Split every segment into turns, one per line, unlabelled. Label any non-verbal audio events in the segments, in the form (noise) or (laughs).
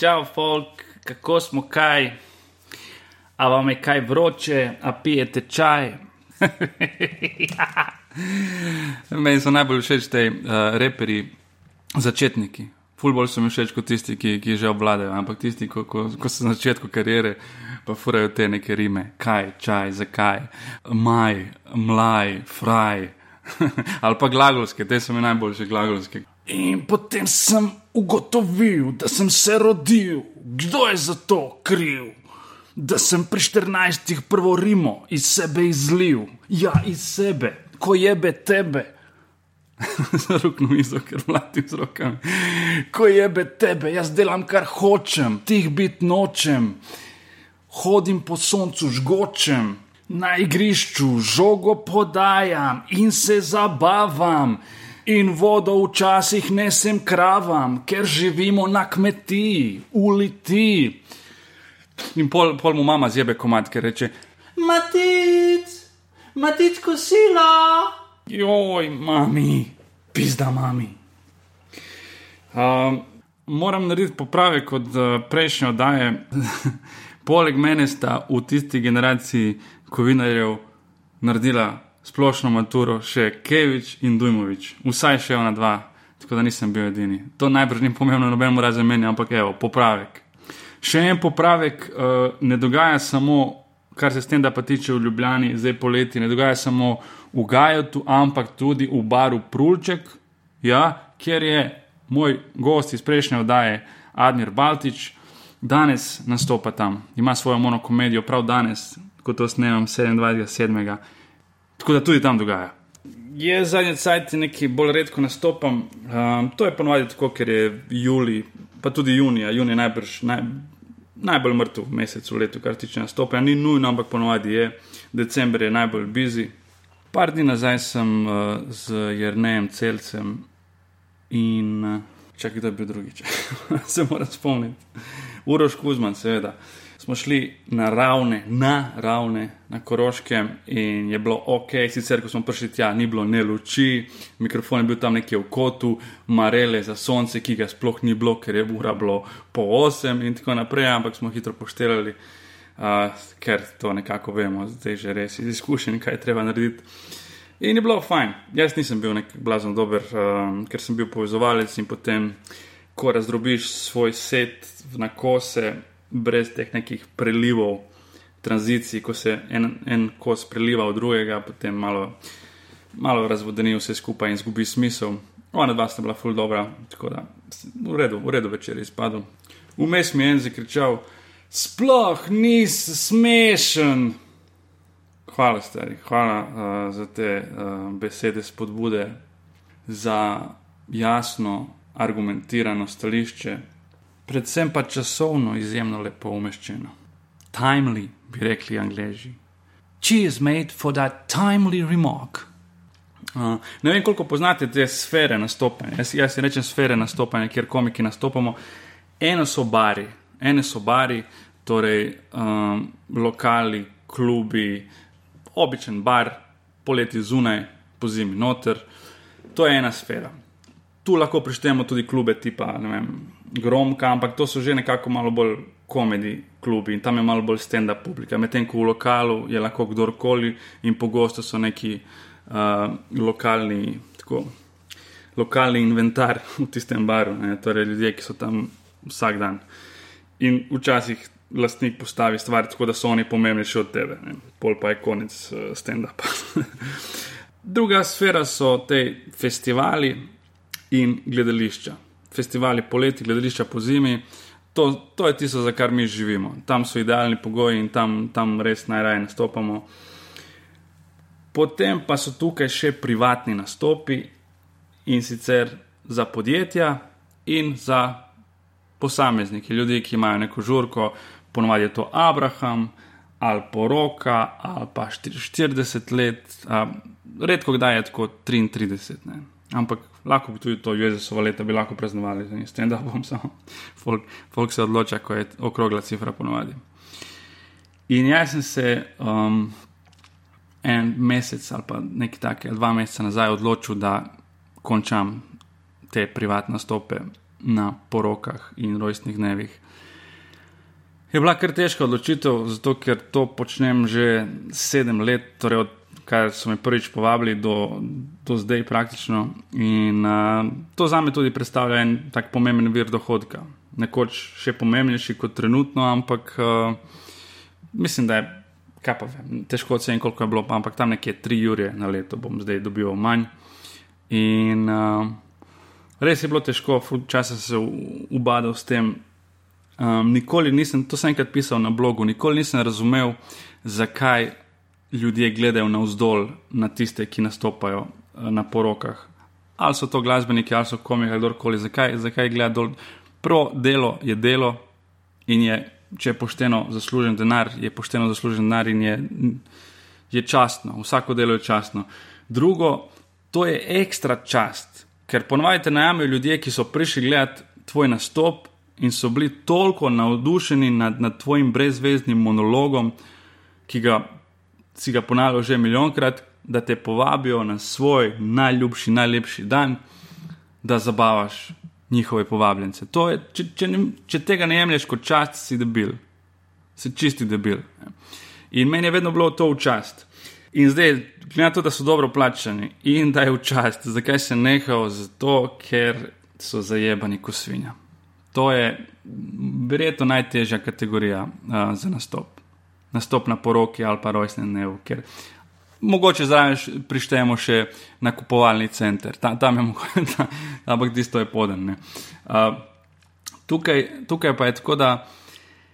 Čau, folk, kako smo kaj? A vam je kaj vroče, a pijete čaj? (laughs) Meni so najbolj všeč te uh, reperi, začetniki. Fulbol so mi všeč kot tisti, ki, ki že obvladajo, ampak tisti, ko, ko, ko so na začetku karijere, pa furajo te neke rime, kaj, čaj, zakaj, maj, mlaj, fraj. (laughs) Ali pa glagolske, te so mi najboljše glagolske. In potem sem ugotovil, da sem se rodil, kdo je za to kriv. Da sem pri 14 prvo Rimo iz sebe izlil, ja, iz sebe, ko jebe tebe. (laughs) Zarukno mizo, ker mladim z rokami. Ko jebe tebe, jaz delam kar hočem, tih biti nočem. Hodim po soncu, žgočem, na igrišču žogo podajam in se zabavam. In vodo včasih nesem kravam, ker živimo na kmetiji, uliti. In pol, pol mu mama zjebe komat, ker reče: Matic, matic kosilo. Joj, mami, pizda mami. Um, moram narediti popravek od uh, prejšnje oddaje. (laughs) Poleg mene sta v tisti generaciji kovinarjev naredila splošno maturo še Kevič in Dujmovič, vsaj še ona dva, tako da nisem bil edini. To najbrž ni pomembno, nobeno razen meni, ampak evo, popravek. Še en popravek uh, ne dogaja samo, kar se s tem, da pa tiče v Ljubljani, zdaj poleti, ne dogaja samo v Gajotu, ampak tudi v baru Prulček, ja, kjer je moj gost iz prejšnje oddaje, Admir Baltič, danes nastopa tam, ima svojo monokomedijo, prav danes, ko to snemam 27.7. Tako da tudi tam dogaja. Je zadnji cajt nekaj bolj redko nastopam. Um, to je ponovadi tako, ker je juli, pa tudi junija, junija najbrž naj, najbolj mrtev mesec v letu, kar tiče nastopa. Ni nujno, ampak ponovadi je. December je najbolj busy. Par dni nazaj sem uh, z Jrnejem Celcem in uh, čakaj, da je bil drugič. (laughs) Se moram spomniti. Uroš Kuzman, seveda smo šli na ravne, na ravne, na koroškem in je bilo ok, sicer ko smo prišli tja, ni bilo ne luči, mikrofon je bil tam nekje v kotu, marele za sonce, ki ga sploh ni bilo, ker je ura bilo po 8 in tako naprej, ampak smo hitro pošteljali, uh, ker to nekako vemo, zdaj že res iz izkušenj, kaj treba narediti. In je bilo fajn. Jaz nisem bil nek blazno dober, um, ker sem bil povezovalec in potem, ko razdrobiš svoj set na kose, brez teh nekih prelivov, tranzicij, ko se en, en kos preliva v drugega, potem malo, malo razvodeni vse skupaj in izgubi smisel. Ona dva sta bila ful dobra, tako da v redu, v redu večer je izpadel. Vmes mi je en zakričal, sploh nisi smešen. Hvala, stari, hvala uh, za te uh, besede spodbude, za jasno, argumentirano stališče predvsem pa časovno izjemno lepo umeščeno. Timely, bi rekli angliži. She is made for that timely remark. Uh, ne vem, koliko poznate te sfere nastopanja. Jaz, jaz rečem sfere nastopanja, kjer komiki nastopamo. Eno so bari, ene so bari, torej um, lokali, klubi, običajen bar, poleti zunaj, po zimi noter. To je ena sfera. Tu lahko prištejemo tudi klube tipa, ne vem, gromka, ampak to so že nekako malo bolj komedi klubi in tam je malo bolj stand-up publika. Medtem ko v lokalu je lahko kdorkoli in pogosto so neki uh, lokalni, tako, lokalni inventar v tistem baru, ne, torej ljudje, ki so tam vsak dan. In včasih lastnik postavi stvari tako, da so oni pomembnejši od tebe, ne. pol pa je konec uh, stand-upa. (laughs) Druga sfera so te festivali in gledališča festivali poleti, gledališča po zimi. To, to je tisto, za kar mi živimo. Tam so idealni pogoji in tam, tam res najraje nastopamo. Potem pa so tukaj še privatni nastopi in sicer za podjetja in za posameznike, ljudi, ki imajo neko žurko, ponovadi je to Abraham ali poroka ali pa 40 let, redko kdaj je tako 33. Ne. Ampak lahko bi tudi to Jezusovo leto bi lahko praznovali, s tem, da bom samo folk, folk se odloča, ko je okrogla cifra ponovadi. In jaz sem se um, en mesec ali pa nekaj takega, dva meseca nazaj odločil, da končam te privatne stope na porokah in rojstnih dnevih. Je bila kar težka odločitev, zato ker to počnem že sedem let, torej od kar so me prvič povabili do, do zdaj praktično. In uh, to za me tudi predstavlja en tak pomemben vir dohodka. Nekoč še pomembnejši kot trenutno, ampak uh, mislim, da je, kaj pa vem, težko oceniti, koliko je bilo, ampak tam nekje tri ure na leto bom zdaj dobil manj. In uh, res je bilo težko, včasih sem se ubadal s tem. Um, nikoli nisem, to sem enkrat pisal na blogu, nikoli nisem razumel, zakaj ljudje gledajo navzdol na tiste, ki nastopajo eh, na porokah. Ali so to glasbeniki, ali so komiki, ali kdorkoli. Zakaj, zakaj gledajo dol? Prvo delo je delo in je, če je pošteno zaslužen denar, je pošteno zaslužen denar in je, je častno. Vsako delo je častno. Drugo, to je ekstra čast, ker ponovadi te najamejo ljudje, ki so prišli gledati tvoj nastop in so bili toliko navdušeni nad, nad tvojim brezvezdnim monologom, ki ga si ga ponavljal že milijonkrat, da te povabijo na svoj najljubši, najlepši dan, da zabavaš njihove povabljence. Je, če, če, ne, če tega ne jemliš kot čast, si debil, si čisti debil. In meni je vedno bilo to v čast. In zdaj, glede na to, da so dobro plačani in da je v čast, zakaj se nehal? Zato, ker so zajebani kot svinja. To je verjetno najtežja kategorija uh, za nastop nastop na poroki ali pa rojstni dnev. Ker mogoče zraven prištejemo še nakupovalni center, tam, tam je (laughs) mogoče, ampak tisto je poden. Uh, tukaj, tukaj pa je tako, da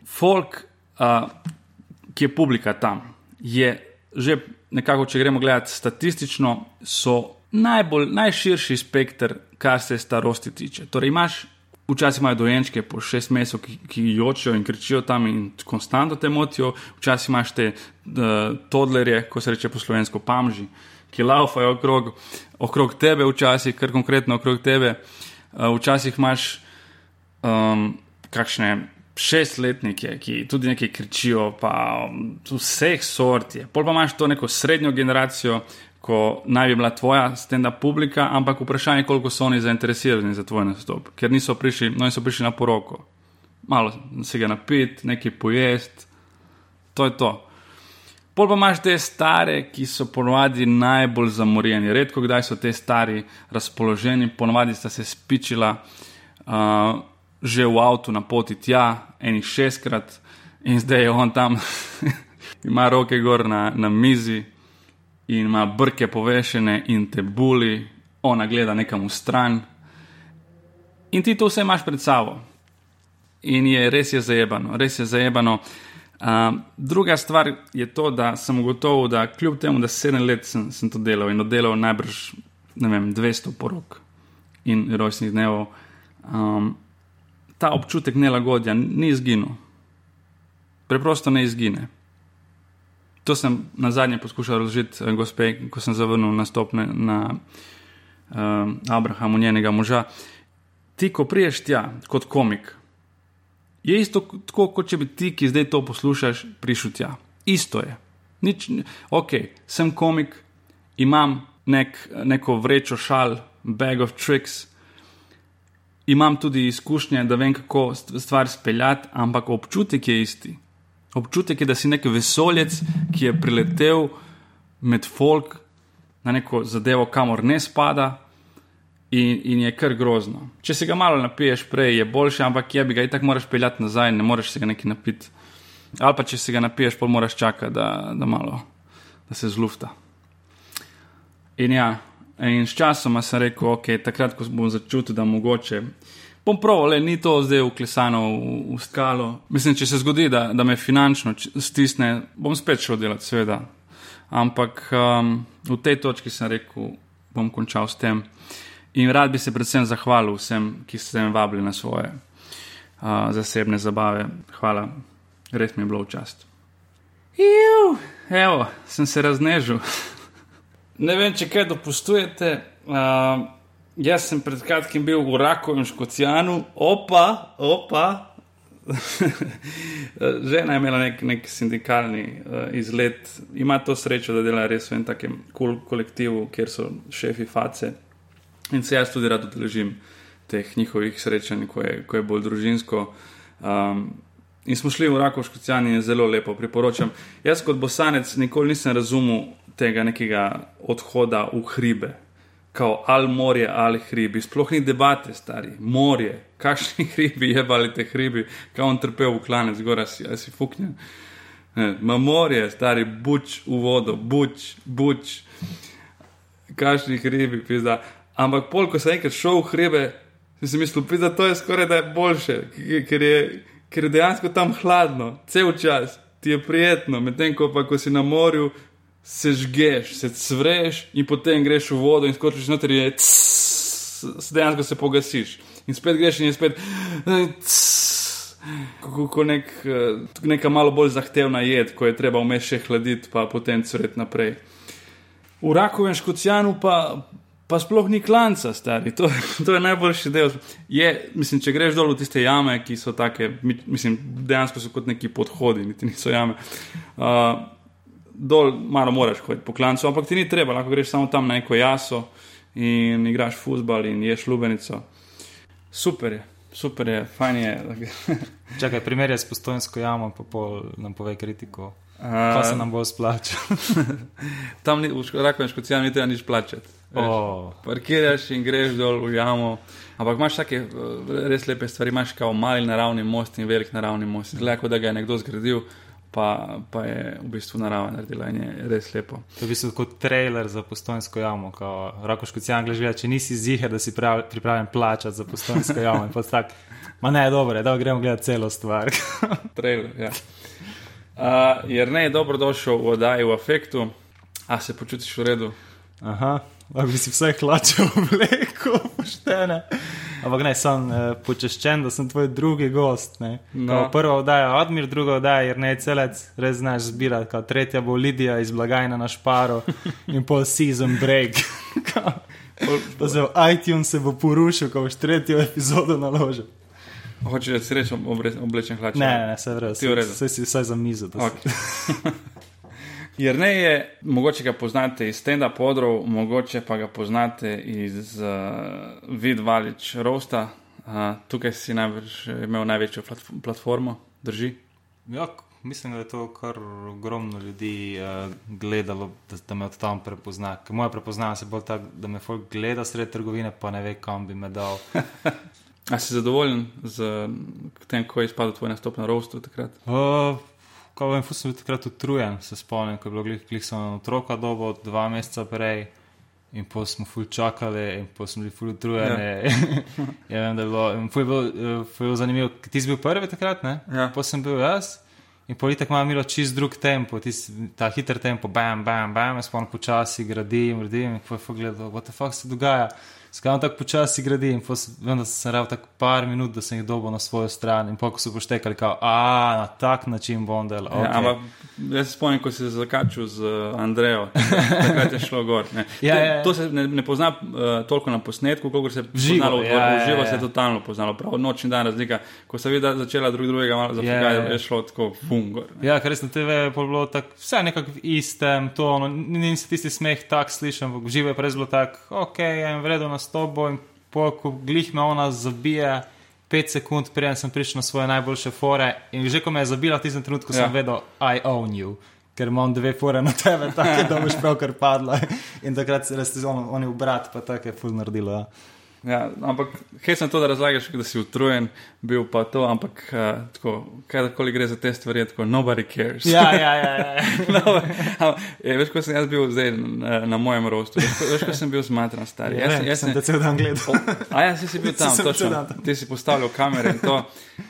folk, uh, ki je publika tam, je že nekako, če gremo gledati statistično, so najbolj, najširši spekter, kar se starosti tiče. Torej, imaš Včasih imajo dojenčke po šest mesecev, ki, ki jočijo in kričijo tam in konstantno te motijo, včasih imaš te uh, todlerje, ko se reče po slovensko, pamži, ki laufajo okrog, okrog tebe, včasih kar konkretno okrog tebe. Uh, včasih imaš um, kakšne šestletnike, ki tudi nekaj kričijo, pa um, vseh sort je. Pol pa imaš to neko srednjo generacijo, ko naj bi bila tvoja stenda publika, ampak vprašanje je, koliko so oni zainteresirani za tvoj nastop, ker niso prišli, no, niso prišli na poroko. Malo se ga napit, nekaj pojest, to je to. Pol pa imaš te stare, ki so ponovadi najbolj zamorjeni. Redko kdaj so te stari razpoloženi, ponovadi sta se spičila uh, že v avtu na poti tja, enih šestkrat, in zdaj je on tam, (laughs) ima roke gor na, na mizi, in ima brke povešene in te buli, ona gleda nekam v stran. In ti to vse imaš pred sabo. In je res je zajebano, res je zajebano. Uh, druga stvar je to, da sem ugotovil, da kljub temu, da sedem let sem, sem to delal in oddelal najbrž vem, 200 porok in rojstnih dnev, um, ta občutek nelagodja ni izginil. Preprosto ne izgine. To sem na zadnje poskušal razložiti, eh, gospe, ko sem zavrnil nastop na, na um, Abrahamu, njenega moža. Ti, ko priješ tja kot komik, je isto tako, kot če bi ti, ki zdaj to poslušaš, prišel tja. Isto je. Nič, ok, sem komik, imam nek, neko vrečo šal, bag of tricks, imam tudi izkušnje, da vem, kako stvar speljati, ampak občutek je isti občutek je, da si nek vesoljec, ki je priletel med folk na neko zadevo, kamor ne spada. In, in je kar grozno. Če se ga malo napiješ, prej je boljše, ampak je bi ga in tako moraš peljati nazaj, ne moreš se ga nekaj napiti. Ali pa če se ga napiješ, pa moraš čakati, da, da malo, da se zlufta. In ja, in s časoma sem rekel, ok, takrat, ko bom začutil, da mogoče bom prav, le ni to zdaj uklesano v, v skalo. Mislim, če se zgodi, da, da me finančno stisne, bom spet šel delati, seveda. Ampak um, v tej točki sem rekel, bom končal s tem. In rad bi se predvsem zahvalil vsem, ki ste me vabili na svoje uh, zasebne zabave. Hvala, res mi je bilo v čast. Juh, evo, sem se raznežil. (laughs) ne vem, če kaj dopustujete. Uh, Jaz sem pred kratkim bil v in Škocijanu, opa, opa, (laughs) Žena je imela nek, nek sindikalni uh, izlet, ima to srečo, da dela res v enem takem kul kolektivu, kjer so šefi face. In se jaz tudi rad udeležim teh njihovih srečanj, ko je, ko je bolj družinsko. Um, in smo šli v Rakovško cijan in je zelo lepo, priporočam. Jaz kot bosanec nikoli nisem razumel tega nekega odhoda v hribe, kao ali morje ali hribi. Sploh ni debate, stari, morje, kakšni (laughs) hribi je bali te hribi, kao on trpel v klanec, zgoraj si, si fuknjen. Ma morje, stari, buč v vodo, buč, buč, kakšni hribi, pizda. Ampak pol, ko sem enkrat šel v hribe, sem si mislil, da to je skoraj da je boljše, ker je, ker je dejansko tam hladno, cel čas ti je prijetno, medtem ko pa ko si na morju, se žgeš, se cvreš in potem greš v vodo in skočiš noter in se dejansko se pogasiš. In spet greš in je spet. Kot nek, neka malo bolj zahtevna jed, ko je treba vmes še hladiti, pa potem cvreti naprej. V Rakovem škocijanu pa, pa sploh ni klanca, stari. To, to je najboljši del. Je, mislim, če greš dol v tiste jame, ki so take, mislim, dejansko so kot neki podhodi, niti niso jame. Uh, dol malo moraš hoditi po klancu, ampak ti ni treba, lahko greš samo tam na neko jaso in igraš futbal in ješ lubenico. Super je, super je, fajn je. (laughs)
Čakaj, primer je s postojnsko jamo, pa pol nam pove kritiko. Pa se nam bo splačal. (laughs)
tam ni, v rakovem škocijanu ni treba nič plačati.
Oh.
Parkiraš in greš dol v jamo. Ampak imaš take res lepe stvari, imaš kao mali naravni most in velik naravni most. Zgleda, da ga je nekdo zgradil pa, pa je v bistvu narava naredila in je res lepo.
To je v bistvu kot trailer za postojnsko jamo, ko rakoško ci angliš gleda, če nisi ziger, da si pripravljen plačati za postojnsko jamo. Tak, ma ne, dobro, da gremo gledati celo stvar. (laughs)
trailer, ja. Uh, jer ne je dobro došel v oddaji v afektu, a se počutiš v redu?
Aha, lahko bi si vse hlače obleko, (laughs) poštene. Ampak ne, sem uh, počaščen, da sem tvoj drugi gost. No. Prva oddaja je Admir, druga oddaja je ne celec, res znaš zbirati, kot tretja bo Lidija iz blagajna na šparo (laughs) in pol season break. Pa se v iTunes se bo porušil, ko boš tretjo epizodo naložil.
Hočeš, rečem, oblečen hlače?
Ne, ne, se vse, vse si vsaj za mizo.
Jer (laughs) ne je, mogoče ga poznate iz Stenda podrov, mogoče pa ga poznate iz uh, Vid Valič Rosta. Uh, tukaj si najbrž imel največjo platformo, drži?
Ja, mislim, da je to kar ogromno ljudi uh, gledalo, da, da me od tam prepozna. Ker moja prepoznava se bolj tako, da me folk gleda sred trgovine, pa ne ve, kam bi me dal. (laughs)
A si zadovoljen z tem, ko je izpadel tvoj nastop na Rostu takrat?
Uh, ko vem, sem bil takrat utrujen, se spomnim, ko je bilo glih, glih samo otroka dobo, dva meseca prej. In pa smo ful čakali, in pa smo bili ful utrujeni. Ja. (laughs) ja, vem, da je bilo, ful je bilo, ful je bilo zanimivo. Ti si bil prvi takrat, ne?
Ja.
Pa sem bil jaz. In politik ima milo čist drug tempo, tis, ta hiter tempo, bam, bam, bam, jaz pa počasi gradim, gradim in pa je gledal, what the fuck se dogaja. Skaj tako počasi gradi in vem, da sem rekel tako par minut, da sem jih dobil na svojo stran in poko so poštekali, kao, a na tak način bom delal. Okay.
Ja, ampak jaz se spomnim, ko si se zakačil z uh, Andrejo, takrat je šlo gor.
ja, to, ja, ja.
to se ne, ne pozna uh, toliko na posnetku, koliko se je poznalo v ja, živo, ja, ja. se je totalno poznalo, prav noč in dan razlika. Ko se vidi, da začela drug drugega malo zafigati, ja, ja. je šlo tako fungor.
Ja, ker res na TV je bilo tako, vse nekako v istem tonu, nisi tisti smeh tak slišen, živo je pa res bilo tako, ok, en vredno nas s tobo in ko glih me ona zabije. 5 sekund, preden sem prišel na svoje najboljše fore, in že ko me je zabila, tistem trenutku ja. sem vedel, I own you, ker imam dve fore na tebe, (laughs) tako da boš pravkar padla. In takrat se res on, oni v brat, pa tako je fuz naredilo. Ja.
Ja, ampak, sem to, da razlagaš, da si utrujen, bil pa to, ampak, uh, tako, kadarkoli gre za te stvari, tako, nobody cares.
Ja, ja, ja. ja. (laughs)
no, je, veš, ko sem jaz bil zdaj na, na mojem rostu, veš, veš, ko sem bil zmatran star.
Ja, jaz, jaz sem te cel dan gledal.
A ja, si, si bil (laughs) tam, točno. Ti si postavljal kamere in to.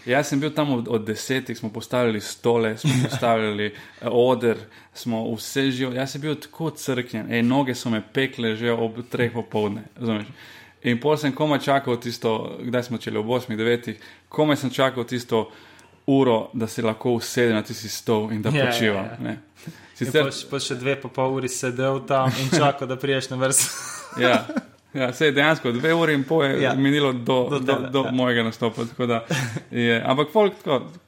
Jaz sem bil tam od, od desetih, smo postavili stole, smo (laughs) postavili uh, oder, smo vse živo. Jaz sem bil tako crknjen, ej, noge so me pekle že ob treh popovdne, razumeš? In pol sem komaj čakal tisto, kdaj smo čeli ob 8-9, komaj sem čakal tisto uro, da se lahko usede na tisti stol in da ja, počiva. Ja, ja.
Sicer... Pa, pa še dve pa pol uri sedel tam in čakal, da priješ na vrsto.
ja. (laughs) Ja, se je dejansko dve uri in pol je
Ja.
ja. minilo do,
Do
do, do,
tebe,
do
ja.
mojega nastopa. je, ampak folk,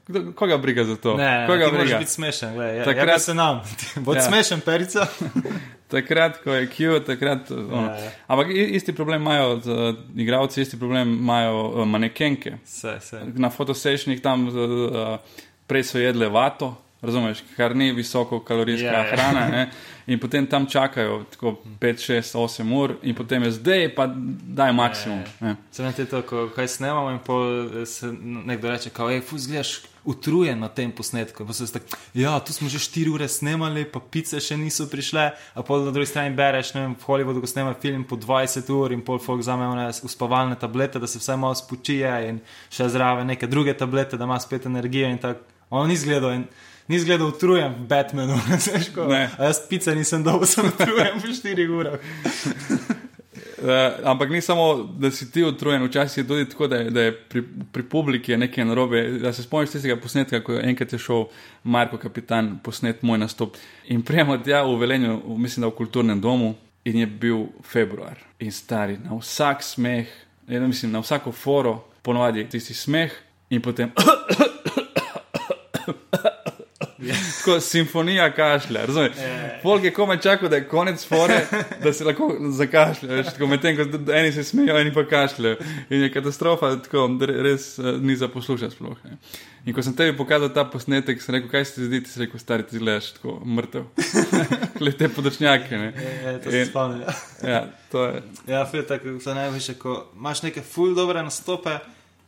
kdo- koga briga za to?
Ne,
koga
moraš
briga?
biti smešen, gledaj. Ja,
Takrat-
Takrat se nam. Bod
Ja.
ja. smešen, perica. (laughs)
Takrat, ko je Q, takrat. ono.
Ja, ja.
Ampak isti problem imajo z, igralci, isti problem imajo uh, manekenke.
Vse, vse.
Na fotosešnih tam uh, prej so jedle vato. Razumeš, kar ni visoko kalorijska
Ja,
yeah,
ja.
hrana, ne? in potem tam čakajo tako 5, 6, 8 ur, in potem je zdaj, pa daj maksimum.
Ja,
ne.
Se vem, ti to, ko kaj snemamo in pol eh, se nekdo reče, kao, ej, fuz, gledaš utrujen na tem posnetku. Pa se jaz tak, ja, tu smo že 4 ure snemali, pa pice še niso prišle, a pol na drugi strani bereš, ne vem, v Hollywoodu, ko snema film po 20 ur in pol folk vzame one uspavalne tablete, da se vsaj malo spočije in še zraven neke druge tablete, da ima spet energijo in tako. On ni zgledal in ni zgledal utrujen v Batmanu, (laughs) veš, ko,
Ne.
a jaz pice nisem dobil, sem utrujen po 4 urah.
Uh, (laughs) ampak ni samo, da si ti utrujen, včasih je tudi tako, da je, da je pri, pri publiki je nekaj narobe. Da se spomniš tistega posnetka, ko je enkrat je šel Marko Kapitan posnet moj nastop in prijemo tja v Velenju, v- mislim, da v kulturnem domu in je bil februar in stari na vsak smeh, ja, mislim, na vsako foro, ponovadi tisti smeh in potem. (coughs) (coughs) Tako simfonija kašlja, razumeš? Folk je komaj čakal, da je konec fore, da se lahko zakašlja. Medtem ko eni se smejijo, eni pa kašljajo. In je katastrofa, tako da re- res uh, ni za poslušati sploh. Ne. In ko sem tebi pokazal ta posnetek, sem rekel, kaj se ti zdi, ti si rekel, stari, ti gledaš tako mrtev. (laughs) Glede te podrčnjake. Ne.
Ja, to se
In-
spomnim. ja.
To je.
Ja, fil, tako so najviše, ko imaš neke ful dobre nastope,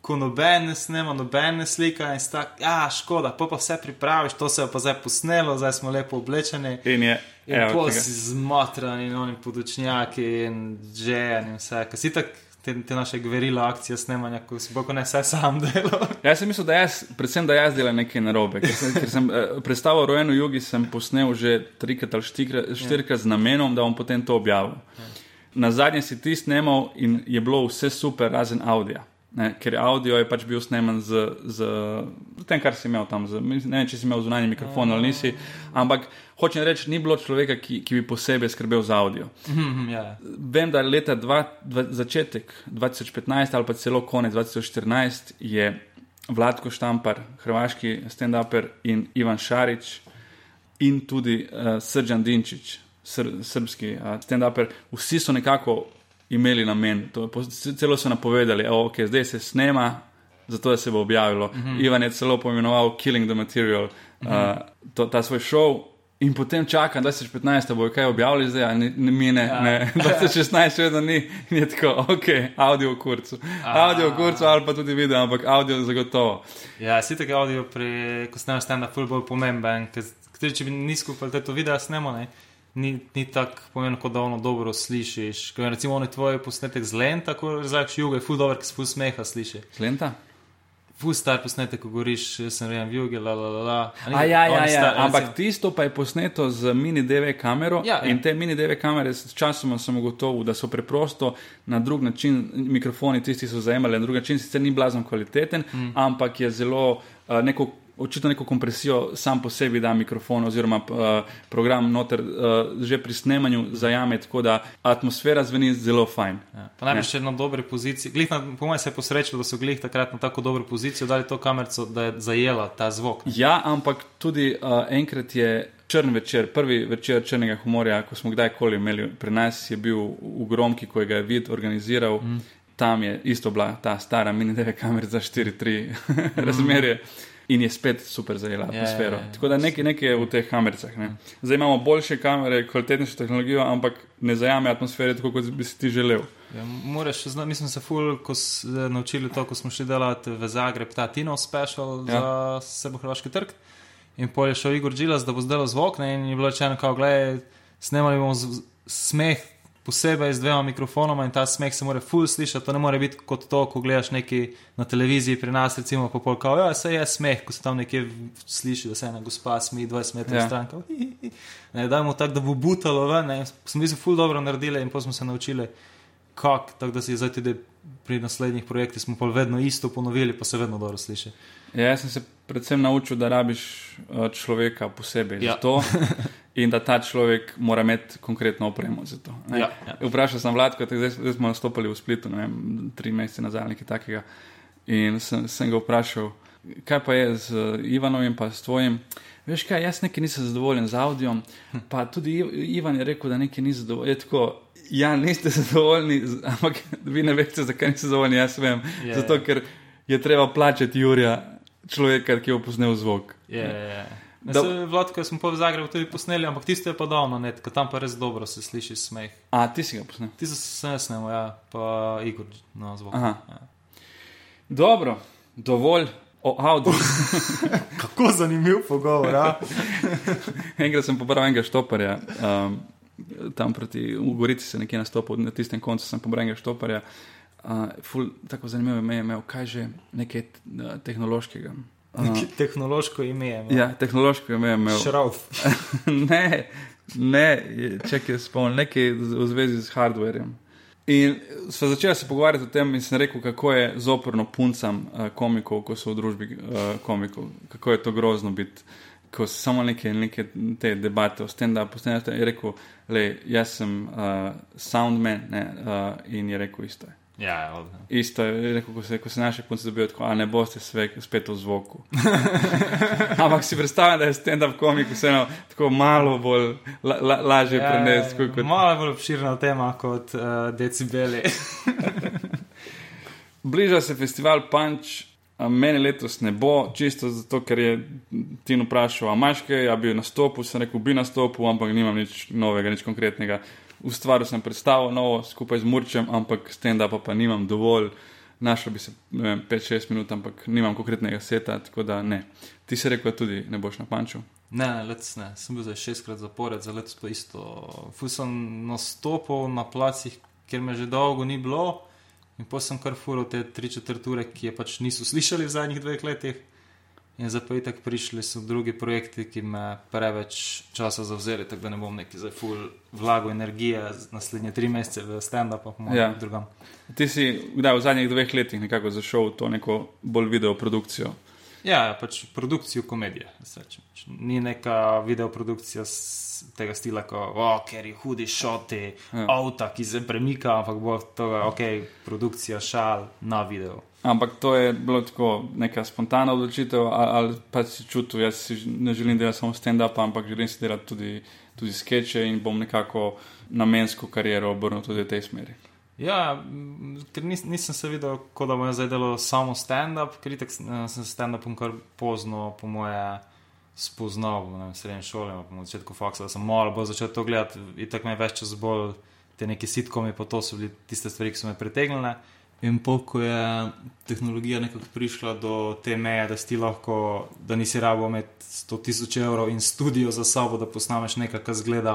ko noben ne snema, noben ne slika in sta, ja, škoda, pa pa vse pripraviš, to se je pa zdaj posnelo, zdaj smo lepo oblečeni.
In je.
In pol si zmatran in oni podočnjaki in žejen in vse, ker si tako te, te naše gverila akcije snemanja, ko si boko ne vse sam (laughs) delo.
Jaz sem mislil, da jaz, predvsem, da jaz delam nekaj narobe. Ker sem, ker sem eh, predstavo Rojeno Jugi sem posnel že trikrat ali štirikrat, štirikrat z namenom, da bom potem to objavil. Na zadnje si ti snemal in je bilo vse super, razen avdija. Ne, ker audio je pač bil sneman z, z, z tem, kar si imel tam. Z, ne vem, če si imel zunanji mikrofon ali nisi, ampak hočem reči, ni bilo človeka, ki, ki bi posebej skrbel za audio.
ja,
Vem, da leta dva, dva, začetek 2015 ali pa celo konec 2014 je Vladko Štampar, hrvaški stand-uper in Ivan Šarič in tudi uh, Srđan Dinčić, sr, srbski uh, stand-uper, vsi so nekako imeli namen, to, celo so napovedali, da okay, zdaj se snema, zato se bo objavilo. Mm -hmm. Ivan je celo poimenoval Killing the Material, uh, to, ta svoj šov. In potem čakam, da se 15, da bo kaj objavili, zdaj a ni, ni, mi ne, ja. ne. (laughs) 2016 še vedno ni, in je tako, ok, audio v kurcu. Audio v kurcu ali pa tudi video, ampak audio zagotovo.
ja si tako audio, pri, ko snemaš stand up, ful bolj pomemben, ker če bi nizko kvaliteto videa snemo, ne, ni, ni tako pomembno, kot da ono dobro slišiš. Je recimo oni tvoj posnetek z lenta, ko razlagaš jugo, je ful dober, ker se ful smeha sliši.
Slenta?
Ful star posnetek, ko govoriš, jaz sem rejem v jugu, la la la la. ni-
A ja, ja, ja.
star-
ampak
recimo-
tisto pa je posneto z mini DV kamero.
Ja, ja.
In te mini DV kamere, s časoma sem ugotovil, da so preprosto na drug način, mikrofoni tisti so zajemali na drug način, sicer ni blazno kvaliteten, mm. ampak je zelo uh, neko. Očitno neko kompresijo sam po sebi da mikrofon oziroma uh, program noter uh, že pri snemanju zajame, tako da atmosfera zveni zelo fajn.
Ja, pa najbrž še na dobri poziciji. Glih na, po mojem se je posrečilo, da so glih takrat na tako dobro pozicijo dali to kamerico, da je zajela ta zvok.
Ja, ampak tudi uh, enkrat je črn večer, prvi večer črnega humorja, ko smo kdajkoli imeli pri nas, je bil v Gromki, ko je ga vid organiziral. Mm. Tam je isto bila ta stara mini DV kamera za 4-3 razmerje. In je spet super zajela
Ja,
atmosfero.
ja, ja.
Tako da nekaj, nekaj je v teh kamericah. Ne. Zdaj imamo boljše kamere, kvalitetnejšo tehnologijo, ampak ne zajame atmosfere tako, kot bi si ti želel.
Ja, moraš, zna, mislim, se ful, ko s, eh, naučili to, ko smo šli delati v Zagreb, ta Tino special ja. Za sebo-hrvaški trg. In pol je šel Igor Džilas, da bo zdaj zvok, ne, in je bilo rečeno, kao, gledaj, snemali bomo z, smeh posebej z dvema mikrofonoma in ta smeh se mora ful slišati, to ne more biti kot to, ko gledaš neki na televiziji pri nas, recimo, pa pol, kao, ja, se je smeh, ko se tam nekje sliši, da se ena gospa smi 20 metrov
Ja.
ja. stran, kao, hi, hi, ne, dajmo tako, da bo butalo ven, ne, smo mislim ful dobro naredili in pa smo se naučili kak, tako da si zdaj tudi pri naslednjih projektih smo pa vedno isto ponovili, pa se vedno dobro sliši.
Ja, jaz sem se predvsem naučil, da rabiš uh, človeka posebej
Ja.
za to. (laughs) in da ta človek mora imeti konkretno opremo za to. ne.
Ja, ja.
Vprašal sem Vladko, zdaj, zdaj smo nastopili v Splitu, ne vem, tri mesece nazaj, nekaj takega. In sem, sem ga vprašal, kaj pa je z Ivanom in pa s tvojim. Veš kaj, jaz nekaj nisem zadovoljen z avdiom, pa tudi Ivan je rekel, da nekaj ni zadovoljen. Je tako, ja, niste (laughs) zadovoljni, ampak vi ne veste, zakaj niste zadovoljni, jaz vem.
Je.
Zato, ker je treba plačati Jurija, človeka, ki je posnel zvok.
Je, je, je.
Da-
Da... Vladko smo pa v Zagrebu tudi posneli, ampak tisto je pa davno, ne, ker tam pa res dobro se sliši smeh.
A, ti si ga posnel.
Ti se snesemo, ja, pa Igor na zvok.
Aha.
Ja.
Dobro, dovolj o avdu. (laughs)
Kako zanimiv pogovor, ja. (laughs)
Enkrat sem pobral enega štoparja, um, tam proti v Gorici se nekje nastopil, na tistem koncu sem pobral enega štoparja. Uh, ful, tako zanimivo je imel, kaj že nekaj uh, tehnološkega. Uh,
tehnološko ime je.
ja, tehnološko ime je imel.
Šrauf. (laughs)
ne, ne, če je spomnil, nekaj v zvezi z hardwarjem. In sva začela se pogovarjati o tem, in sem rekel, kako je zoprno puncam uh, komikov, ko so v družbi uh, komikov, kako je to grozno biti, ko so samo neke, neke te debate o stand-upu. Stand je rekel, le, jaz sem uh, soundman ne, uh, in je rekel isto. Je.
Ja, ja, od-
Isto je rekel, ko se, ko se naše punce dobijo tako, a ne boste sve, spet v zvoku. (laughs) Ampak si predstavljam, da je stand-up komik vseeno tako malo bolj la, la, lažje ja, prenesti. Kot, kot...
Malo bolj obširna tema kot uh, decibeli. (laughs)
Bliža se festival Punch, a meni letos ne bo, čisto zato, ker je Tin vprašal, a imaš kaj, ja bi nastopil, sem rekel, bi nastopil, ampak nimam nič novega, nič konkretnega. Ustvaril sem predstavo novo skupaj z Murčem, ampak stand-upa pa nimam dovolj. Našel bi se 5-6 minut, ampak nimam konkretnega seta, tako da ne. Ti si rekel, da tudi ne boš na panču.
Ne, letos ne. Sem bil zdaj šestkrat zapored, za letos pa isto. Ful sem nastopil na placih, kjer me že dolgo ni bilo. In potem sem kar furil te tri četrture, ki je pač niso slišali v zadnjih dveh letih. In zdaj pa itak prišli so drugi projekti, ki me preveč časa zavzeli, tako da ne bom neki zdaj ful vlago energije z naslednje tri mesece v stand-up, pa
Ja.
ja. drugam.
Ti si kdaj, v zadnjih dveh letih nekako zašel v to neko bolj video produkcijo.
Ja, pač produkcijo komedije. se reče. Pač Ni neka videoprodukcija s- tega stila, ko, oh, ker je hudi šoti,
Ja.
ja. avta, ki se premika, ampak bo to, ok, produkcija šal na video.
Ampak to je bilo tako neka spontana odločitev, ali, ali pa si čutil, jaz si ne želim delati samo stand-up, ampak želim si delati tudi, tudi skeče in bom nekako namensko kariero obrnil tudi v tej smeri.
Ja, ker nis, nisem se videl, kot da bom zdaj delal samo stand-up, ker itak s- eh, sem stand-upom kar pozno, po moje, spoznal v srednji šoli, na začetku faksa, da sem malo bolj začel to gledati, itak me več čas bolj te neki sitkomi, pa to so bili tiste stvari, ki so me pritegnile. In po, ko je tehnologija nekako prišla do te meje, da si lahko, da nisi rabo imeti 100 tisoč evrov in studio za sabo, da posnameš nekaj, kar zgleda,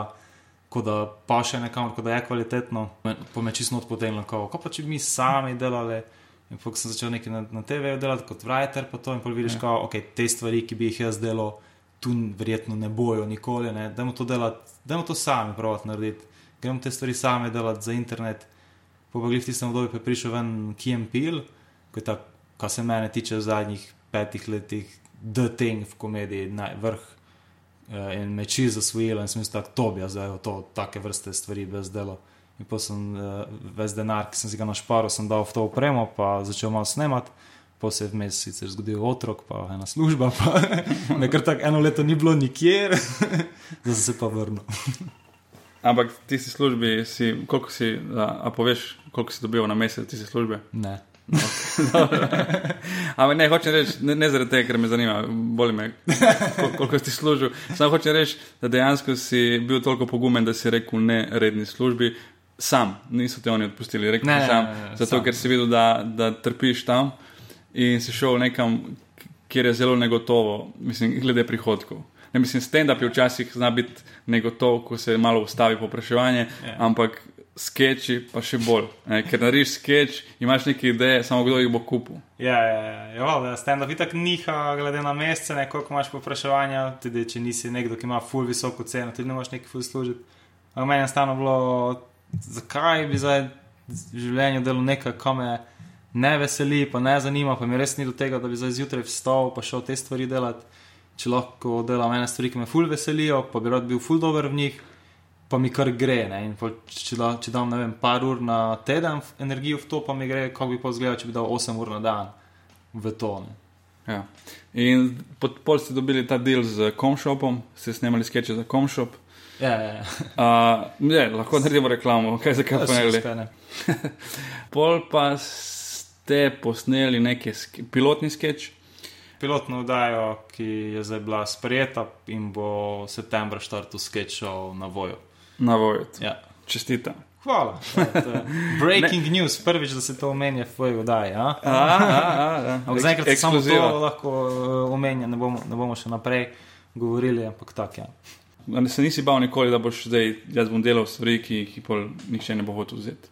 kot da pa še nekam, kot da je kvalitetno, me- pa me čisto odpotegnilo, kako pa če bi mi sami delali. In ko sem začel nekaj na, na TV delati kot writer, pa to in pol vidiš,
Ja.
ja. okay, te stvari, ki bi jih jaz delal, tu verjetno ne bojo nikoli. Ne? Dajmo to delati, dajmo to sami praviti narediti. Gremo te stvari sami delati za internet. Po pa glih v tistem obdobju pa je prišel ven Kim Peel, ki je ta, kar se mene tiče v zadnjih petih letih, The Thing v komediji, naj, vrh. Eh, In me čisto zasvojilo in sem mislil, da to bi jaz zdaj to, take vrste stvari brez dela. In pa sem uh, ves denar, ki sem si ga našparil, sem dal v to opremo, pa začel malo snemati. Pa se je vmes sicer zgodil otrok, pa ena služba, pa (laughs) me kar tako eno leto ni bilo nikjer, (laughs) zdaj se pa vrnil. (laughs)
Ampak ti si službi, si, koliko si, a, a poveš, koliko si dobil na mesec ti si službe?
Ne. (laughs)
Ampak ne, hočem reči, ne, ne zaradi tega, ker me zanima, boli me, kol, koliko si služil. Samo hočem reči, da dejansko si bil toliko pogumen, da si rekel ne redni službi. Sam, niso te oni odpustili, rekel
Ne,
si
ne,
sam,
ne, ne,
zato
sam.
ker si videl, da, da trpiš tam in si šel nekam, kjer je zelo negotovo, mislim, glede prihodkov. Ne, mislim, stand-up je včasih zna biti negotov, ko se malo ustavi popraševanje,
Ja.
ampak sketchi pa še bolj. Ne, ker narediš sketch, imaš neke ideje, samo kdo jih bo kupil.
Ja, ja, ja, ja da stand-up itak niha, glede na mesece, ne, koliko imaš popraševanja, tudi če nisi nekdo, ki ima full visoko ceno, tudi ne moreš neki full služiti. Ampak meni je stano bilo, zakaj bi zdaj v življenju delal nekaj, kar me ne veseli, pa ne zanima, pa mi res ni do tega, da bi zdaj zjutraj vstal, pa šel te stvari delati. Če lahko delam ene stvari, ki me ful veselijo, pa bi rad bil ful dober v njih, pa mi kar gre. Pol, če, da, če dam vem, par ur na teden v energijo v to, pa mi gre, kako bi pa izgledal, če bi dal 8 ur na dan v to. Ne?
Ja. In pol ste dobili ta del z Comshopom, ste snemali sketche za Comshop.
Ja, ja, ja.
Uh, je, lahko naredimo reklamo, kaj za kaj
Zakaj
gre. (laughs) Pol pa ste posneli neki ske, pilotni sketch.
Pilotno vdajo, ki je zdaj bila sprejeta in bo septembra štartu sketchov na voju.
Na Vojot.
Ja.
Čestitam.
Hvala. Ja, je (laughs) Breaking news, prvič, da se to omenja v tvoji vdaji. a?
A, a, a, a.
Ampak zaenkrat se samo to lahko uh, omenja, ne bomo, ne bomo še naprej govorili, ampak tako je. Ja.
A Se nisi bal nikoli, da boš zdaj, jaz bom delal stvari, ki jih nihče ne bo hotel vzeti.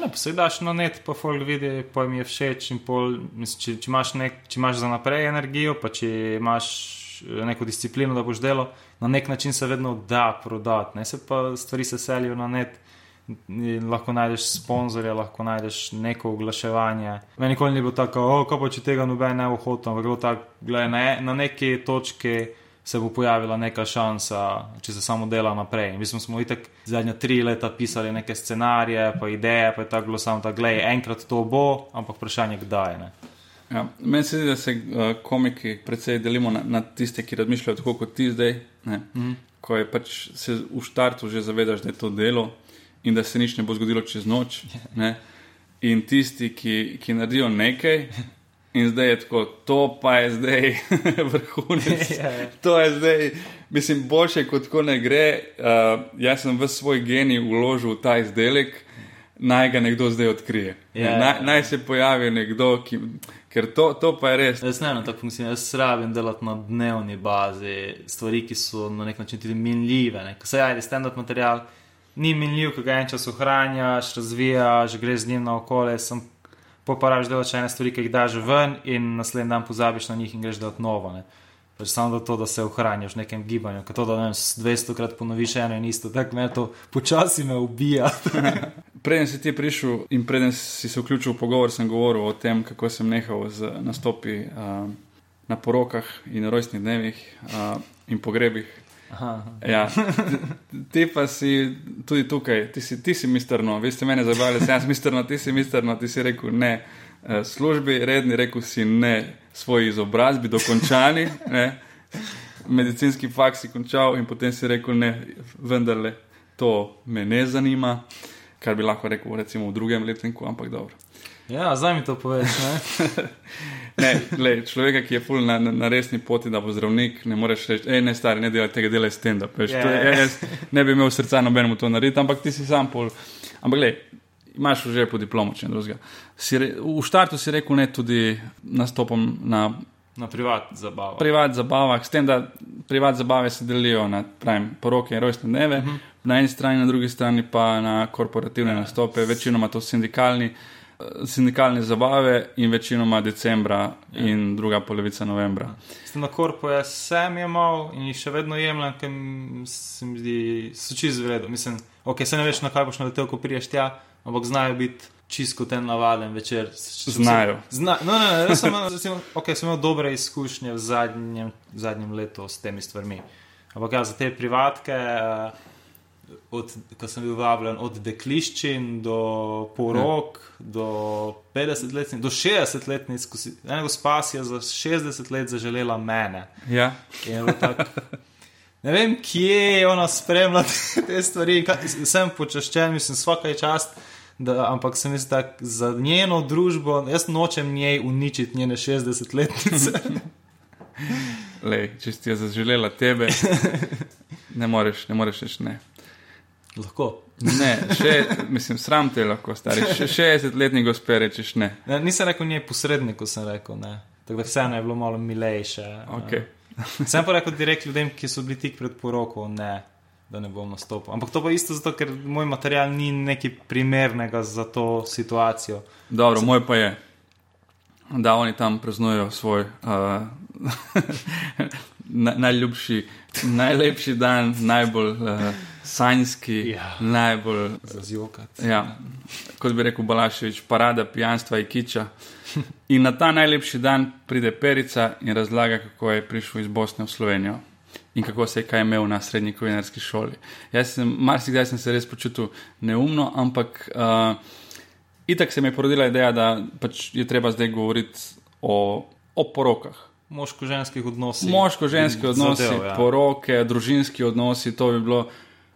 Ne, pa se daš na net, pa folk vidi, pa jim je všeč. Pol, mislim, če, če, imaš nek, če imaš za naprej energijo, pa če imaš eh, neko disciplino, da boš delal, na nek način se vedno da prodati. Ne se pa stvari se selijo na net. Lahko najdeš sponzorje, lahko najdeš neko oglaševanje. Meni nikoli ni bilo tako, oh, kako če tega noben ne bo hotel, ampak je bilo tako, gledaj, na, na neki točki se bo pojavila neka šansa, če se samo dela naprej. In Mi smo, smo itak zadnja tri leta pisali neke scenarije, pa ideje, pa je tako bilo samo tako, gledaj, enkrat to bo, ampak vprašanje kdaj. Ne?
Ja. Meni se zdi, da se uh, komiki predvsej delimo na, na tiste, ki razmišljajo tako kot ti zdaj. Ne?
Mhm.
Ko je pač se v štartu že zavedaš, da je to delo in da se nič ne bo zgodilo čez noč. Ne? In tisti, ki, ki naredijo nekaj. In zdaj je tako, to pa je zdaj (laughs) vrhunec.
Ja.
To je zdaj, mislim, boljše kot ko ne gre. Uh, jaz sem v svoj genij vložil v ta izdelek, naj ga nekdo zdaj odkrije.
Ja, ja,
naj,
ja.
naj se pojavi nekdo, ki, ker to, to pa je res.
Jaz ne vem, tako funkcionira. Jaz rabim delati na dnevni bazi stvari, ki so na nek način tudi minljive. Ne? Ko se javi stand-up material, ni minljiv, ko ga en čas ohranjaš, razvijaš, greš z njim na okolje. Sem poparaš delati še ene stvari, ki jih daš ven, in naslednji dan pozabiš na njih in greš delati novo. Ne? Pač samo da to, da se ohraniš v nekem gibanju, kot to, da ne vem, 200 krat ponoviš eno in isto, tako me to počasi me ubija. (laughs)
Preden si ti prišel in preden si se vključil v pogovor, sem govoril o tem, kako sem nehal z nastopi uh, na porokah in rojstnih dnevih uh, in pogrebih.
Aha, aha.
Ja, ti, pa si tudi tukaj, ti si, ti si misterno, vi ste mene zabavali, sem jaz misterno, ti si misterno, ti si rekel ne. eh, Službi, redni, rekel si ne svoji izobrazbi, dokončani, (laughs) ne. medicinski faks si končal in potem si rekel ne, vendarle to me ne zanima, kar bi lahko rekel recimo v drugem letniku, ampak dobro.
Ja, zdaj mi to poveš. Ne? (laughs)
Ne, lej, človeka, ki je ful na, na, na resni poti, da bo zdravnik, ne moreš reči, hej, ne stari, ne delaj tega, delaj stand-up. veš,
Ja, ja.
Jaz ne bi imel srca nobenemu to narediti, ampak ti si sam pol. Ampak gledaj, imaš že po diplomu, če ne drugega. Si re, v štartu si rekel ne tudi nastopom na
Na privat zabavo.
privat zabavah, s tem, da privat zabave se delijo na pravim, poroke in rojstne dneve, uh -huh. na eni strani, na drugi strani pa na korporativne ja. nastope, večinoma to sindikalni. eh, Sindikalne zabave in večinoma decembra ja. in druga polovica novembra.
Sem na korpu, jaz sem jemal in jih še vedno jemljem, ker se mi zdi, so čist v redu. Mislim, ok, se ne veš, na kaj boš naletel, ko priješ tja, ampak znajo biti čist kot en navaden večer.
Znajo.
Zna, no, ne, ne, sem, recimo, okay, sem imel dobre izkušnje v zadnjem, zadnjem letu s temi stvarmi. Ampak ja, za te privatke, eh, od, ko sem bil vabljen od dekliščin do porok, ja. do 50 let, do 60 let, ena gospa si je za 60 let zaželela mene.
Ja.
Ne vem, kje je ona spremljala te stvari. kaj- Sem počaščen, mislim, vsaka je čast. Da, ampak se mi zdi, da za njeno družbo, jaz nočem njej uničiti njene 60-letnice.
Lej, če si je zaželela tebe, (laughs) ne moreš, ne moreš reči ne.
Lahko.
Ne, še, mislim, sram te lahko, stari. Še 60-letni gospe rečeš ne.
Ne, nisem rekel njej posredniku, sem rekel ne. Tako da vseeno je bilo malo milejše.
Okay. (laughs)
Sem pa rekel direkt ljudem, ki so bili tik pred poroko, ne, da ne bom nastopil. Ampak to pa isto zato, ker moj material ni nekaj primernega za to situacijo.
Dobro, moj pa je, da oni tam praznujejo svoj uh, (laughs) na, najljubši, najlepši dan, najbolj uh, sanjski,
Ja.
najbolj,
Zazjokati.
ja, kot bi rekel Balaševič, parada pijanstva in kiča. In na ta najlepši dan pride Perica in razlaga, kako je prišel iz Bosne v Slovenijo in kako se je kaj imel na srednji kulinarski šoli. Jaz sem, marsikdaj sem se res počutil neumno, ampak uh, itak se mi je porodila ideja, da pač je treba zdaj govoriti o, o porokah.
Moško-ženskih odnosih.
Moško-ženski odnosi,
Zadev, ja.
poroke, družinski odnosi, to bi bilo.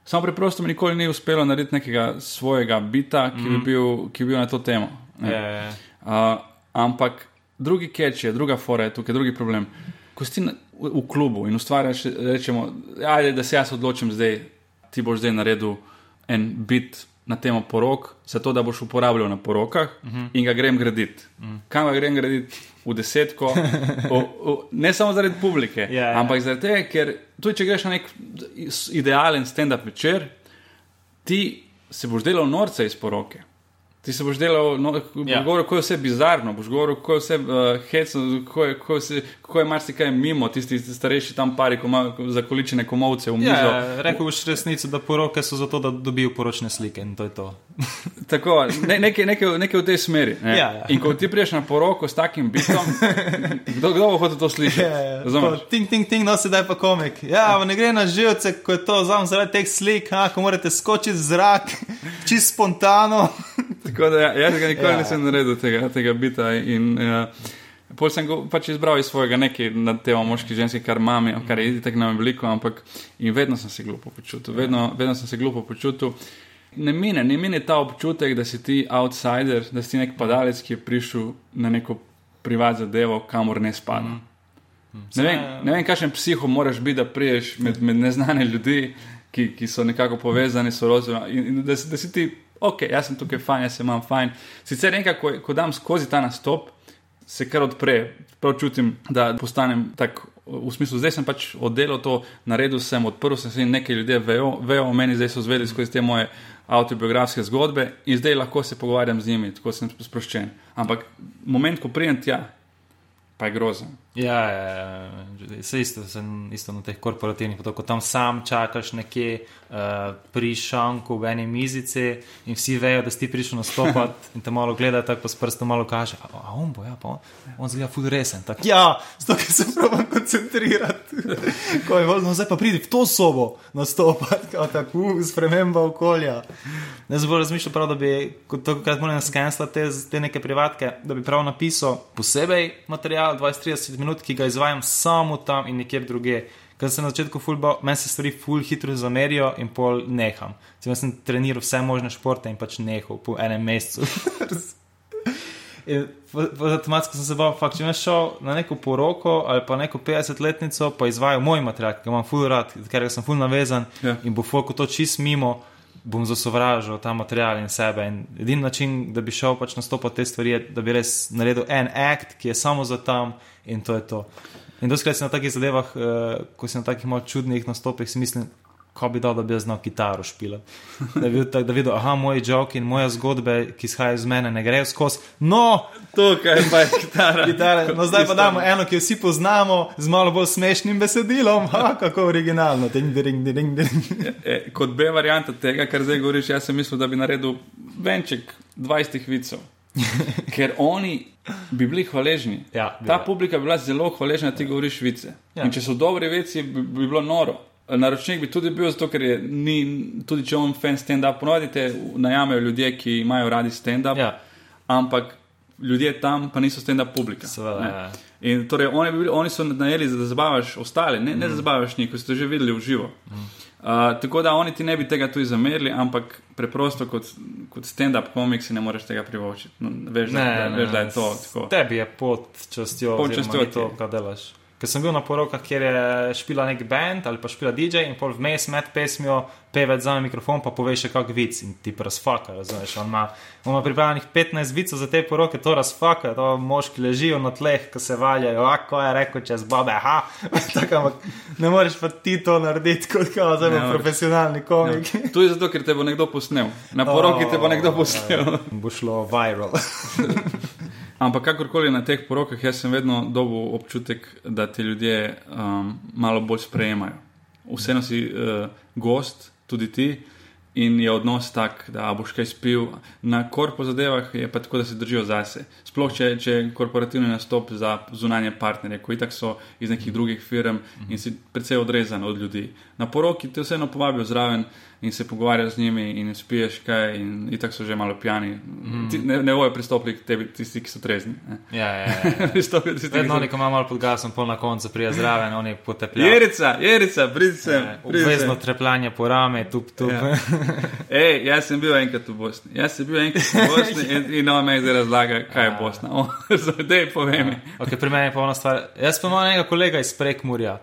Samo preprosto mi nikoli ni uspelo narediti nekega svojega bita, ki, bi, bil, ki bi bil na to temo. ne.
Je,
Uh, ampak drugi catch je, druga fora je tukaj, drugi problem. Ko si v, v klubu in ustvarjaš, rečemo, ajde, da se jaz odločim zdaj, ti boš zdaj naredil en bit na temo porok, zato da boš uporabljal na porokah uh -huh. in ga grem graditi. Uh -huh. Kam ga grem graditi? V desetko, v, v, ne samo zaradi publike,
Ja, ja.
ampak zaradi tega, ker tudi če greš na nek idealen stand-up večer, ti se boš delal norca iz poroke. Ti se boš delal, no,
Ja.
govoril, kako je vse bizarno, boš govoril, kako je vse uh, hecno, kako je, kako je, kako je marsikaj mimo, tisti starejši tam pari, ko ima zakoličene komovce v mizo.
Ja, rekel boš resnico, da poroke so zato, da dobijo poročne slike in to je to. (laughs)
Tako, ne, nekaj, nekaj, nekaj v tej smeri. Ne?
Ja, ja.
In ko ti priješ na poroko s takim bitom, (laughs) kdo, kdo bo hotel to slišati? Razumeš?
Ting, ting, ting, no sedaj pa komik. Ja, ne gre na živce, ko je to znam zaradi teh slik, ha, ko morate skočiti v zrak, (laughs) čist spontano.
Tako da ja, jaz ga nikoli
Ja.
ja. nisem naredil tega, tega bita. In, uh, Pol sem ga pač izbral iz svojega nekaj na temo moški, ženski, kar imam, kar je itak nam veliko, ampak in vedno sem se glupo počutil, vedno, vedno sem se glupo počutil. Ne mine, ne mine ta občutek, da si ti outsider, da si nek padalec, ki je prišel na neko privat zadevo, kamor ne spada. Ne vem, ne vem kakšen psiho moraš biti, da priješ med, med neznane ljudi, ki, ki so nekako povezani s in da, da si ti, ok, jaz sem tukaj fajn, jaz se imam fajn. Sicer enkrat, ko, ko dam skozi ta nastop, se kar odpre, prav čutim, da postanem tak. V smislu, zdaj sem pač oddelal to, naredil sem, odprl sem se in nekaj ljudi vejo, vejo o meni, zdaj so zvedeli skozi te moje autobiografske zgodbe in zdaj lahko se pogovarjam z njimi, tako sem sproščen. Ampak moment, ko prijem tja, pa je grozen.
Ja, ja, ja. se isto, sem isto na teh korporativnih potokih, tam sam čakaš nekje uh, pri šanku v eni mizici in vsi vejo, da si prišel nastopati (laughs) in te malo gledajo, tako pa s prstom malo kaže. A, a on bo, ja, pa on, on zgleda ful resen. Tak, ja, zato ker se pravim koncentrirati. (laughs) Ko je volno, no, zdaj pa pridi v to sobo nastopati, kao tako, uh, sprememba okolja. Ne zelo razmišljal prav, da bi, kot to, kar moram skenslati te, te neke privatke, da bi prav napisal posebej material 20-30 minut, ki ga izvajam samo tam in nikjer druge. Ker sem na začetku fulbal, meni se stvari ful hitro zamerijo in pol neham. Sem, sem treniral vse možne športe in pač nehal po enem mesecu. (laughs) Avtomatsko sem se bal, fakt, če jaz šel na neko poroko ali pa neko 50-letnico, pa izvajal moj material, ki ga imam ful rad, ker sem ful navezan
Ja.
in bo fokus to čist mimo, bom zasovražil ta material in sebe. In edini način, da bi šel pač nastopati te stvari, je, da bi res naredil en akt, ki je samo za tam in to je to. In doskrat si na takih zadevah, uh, ko si na takih malo čudnih nastopih, si mislim, ko bi dal, da bi jaz znal kitaro špilati. Da bi videl, tak- da videl, aha, moji joki in moje zgodbe, ki izhajajo iz mene, ne grejo skozi. No,
Tukaj pa je kitara.
Kitare. No, zdaj pa damo eno, ki jo vsi poznamo, z malo bolj smešnim besedilom. (laughs) Ha, kako originalno. Ding, ding, ding, ding, ding.
E, kot B varianta tega, kar zdaj govoriš, jaz sem mislil, da bi naredil venček 20 vicov. (laughs) Ker oni bi bili hvaležni.
Ja, bi
Ta publika bi bila zelo hvaležna, da ti govoriš vice.
Ja.
In če so dobri vici, bi, bi bilo noro. Naročnik bi tudi bil, zato ker je ni, tudi če on fan stand-up, ponovadi te najamejo ljudje, ki imajo radi stand-up,
Ja,
ampak ljudje tam pa niso stand-up publika.
seveda.
ne.
Ja.
In torej oni, bi bili, oni so najeli, da zabavaš ostale, ne, ne da zabavaš njih, ko ste že videli v živo. Uh, tako da oni ti ne bi tega tudi zamerili, ampak preprosto kot, kot stand-up komik si ne moreš tega privoščiti. No, veš, da, da, veš, da je to tako.
Tebi je častjo,
častjo
častjo
ti
to, kar delaš. Ker sem bil na porokah, kjer je špila nek band ali pa špila DJ in pol vmes med pesmijo pevec za mikrofon, pa pove še kak vic in ti razfaka, razumeš. On ima, on ima pripravljenih 15 vicov za te poroke, to razfaka, to moški ležijo na tleh, ko se valjajo, ako je rekel čez babe, aha, (laughs) tako, ampak ne moreš pa ti to narediti kot kao zelo
Ne
profesionalni komik.
Ja. Tudi zato, ker te bo nekdo posnel. Na poroki te bo nekdo posnel. (laughs)
Bo šlo viral. (laughs)
Ampak kakorkoli na teh porokah, jaz sem vedno dobil občutek, da te ljudje um, malo bolj sprejemajo. Vseeno si uh, gost, tudi ti, in je odnos tak, da boš kaj spil. Na korpo zadevah je pa tako, da se držijo zase. Sploh če, če je korporativni nastop za zunanje partnerje, ki so iz nekih drugih firm in si precej odrezan od ljudi. Na poroki te vseeno povabijo zraven in se pogovarjaš z njimi in spiješ kaj, in tako so že malo pijani. Mm. Ti, ne, ne bojo pristopili k tebi, tisti, ki so trezni.
Ja, ja, ja. ja. (laughs)
Pristopijo tisti,
Vedno
so
oni, ko ima malo pod gasom, pol na koncu prija zraven, oni potepljajo.
Jerica, jerica, pridi sem.
Ja. Obvezno trepljanje po rame, tup, tup.
Ja. Ej, jaz sem bil enkrat v Bosni. Jaz sem bil enkrat v Bosni in, in on me zdaj razlaga, kaj je Bosna. (laughs) Zdaj povej mi.
Okay, pri meni je pa ona stvar. Jaz pa imam enega kolega iz Prekmurja.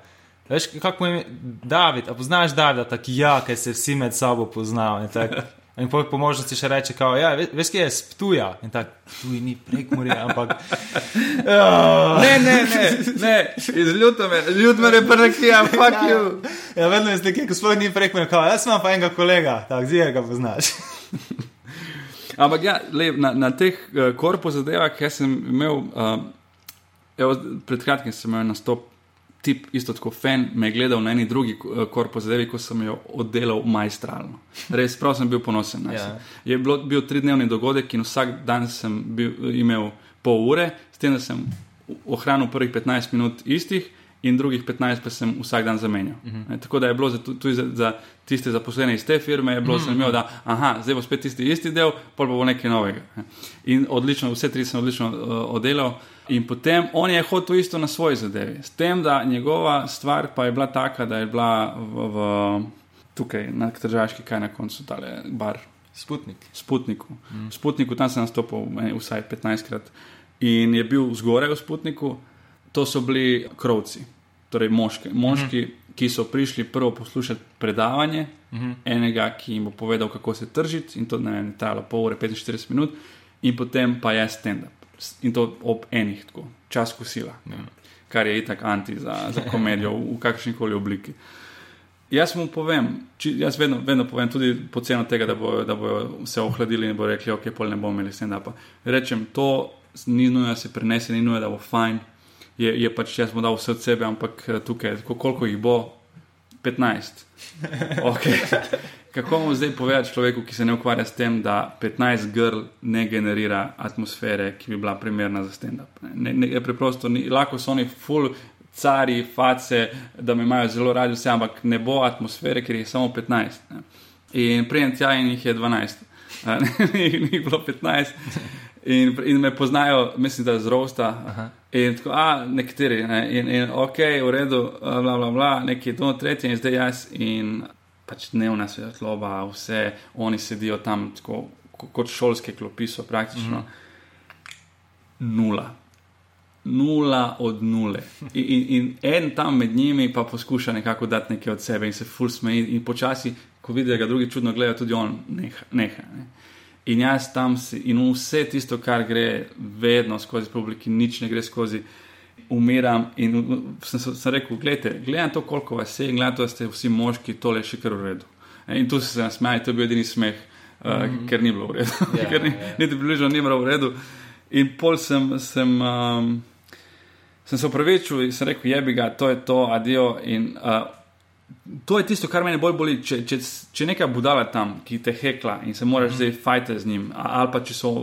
Veš, kako je? David, a poznaš Davida, tako ja, ker se vsi med sabo poznajo. In, tak, (laughs) in po, po možnosti še reče, kao, ja, ve- veš, kje je sptuja. In tako, tuj ni Prekmurja, ampak. Oh. (laughs)
Ne, ne, ne, ne. iz Ljudmere, Ljudmere pa nekje, (laughs) fuck you.
Ja, vedno je nekaj, ko sploh ni Prekmurja, kao, jaz imam pa enega kolega, tako zir ga poznaš.
Ampak ja, le, na, na teh uh, korpo zadevah, jaz sem imel, uh, evo, pred kratkim sem imel nastop. Tip, isto tako fan, me je gledal na eni drugi uh, korpo zadevi, ko sem jo oddelal majstralno. Res, prav sem bil ponosen. na
Ja.
se. Je bilo, bil tridnevni dogodek in vsak dan sem bil, imel pol ure, s tem, da sem ohranil prvih 15 minut istih in drugih 15 pa sem vsak dan zamenjal. Uh -huh. Tako da je bilo za, tu- tudi za, za tiste zaposlene iz te firme, je bilo uh -huh. zanimivo, da aha, zdaj bo spet tisti isti del, pa bo nekaj novega. ne. In odlično, vse tri sem odlično uh, oddelal. In potem on je hotel isto na svoji zadevi. S tem, da njegova stvar pa je bila taka, da je bila v, v, tukaj na Tržaški, kaj na koncu, tale bar.
Sputnik.
Sputniku. Mm. Sputniku tam sem nastopil eh, vsaj 15krat in je bil zgoraj v Sputniku. To so bili krovci, torej moški, moški mm -hmm. ki so prišli prvo poslušati predavanje mm -hmm. enega, ki jim bo povedal, kako se tržiti, in to ne vem, trajalo pol ure, 45 minut, in potem pa je stand-up. In to ob enih, tako, čas kosila, ja. kar je itak anti za, za komedijo v, v kakršni koli obliki. Jaz mu povem, či, jaz vedno, vedno povem, tudi po ceno tega, da bojo, da bojo se ohladili in bojo rekli, ok, pol ne bomo imeli stand-upa. Rečem, to ni nujno, da se prenese, ni nujno, da bo fajn. Je, je pač jaz mu dal vse od sebe, ampak eh, tukaj, tako, koliko jih bo, 15. (laughs) Okay. Kako mu zdaj povedati človeku, ki se ne ukvarja s tem, da 15 grl ne generira atmosfere, ki bi bila primerna za stand-up? Ne, ne, je preprosto, ni, lahko so oni full cari, face, da me imajo zelo radi vse, ampak ne bo atmosfere, ker jih je samo 15. Ne. In prijem tja in jih je 12. A, (laughs) ni, ni bilo 15. In, in me poznajo, mislim, da z rosta. In tako, a nekateri, ne, in, in ok, v redu, bla, bla, bla, neki do tretje in zdaj jaz in pač dnevna svetloba, vse, oni sedijo tam tako, ko- kot šolske klopi so praktično. Nula. Nula od nule. In, in, in en tam med njimi pa poskuša nekako dati nekaj od sebe in se ful smeji, in počasi, ko vidi, da ga drugi čudno gledajo, tudi on neha. neha ne. In jaz tam si, in vse tisto, kar gre vedno skozi publiki, nič ne gre skozi, umiram. In sem, se- sem rekel, gledajte, gledam to, koliko vas je, in gledam to, da ste vsi moški, tole je še kar v redu. E, In tu so se nasmejali, to je bil edini smeh, uh, mm -hmm. ker ni bilo v redu,
Ja, (laughs)
ker ni,
ja.
niti približno ni bilo v redu. In pol sem, sem, um, sem se upravičil in sem rekel, jebi ga, to je to, adijo. In uh, to je tisto, kar me bolj boli. Če, če, če neka budala tam, ki te hekla in se moraš mm. zdaj fajte z njim, ali pa če so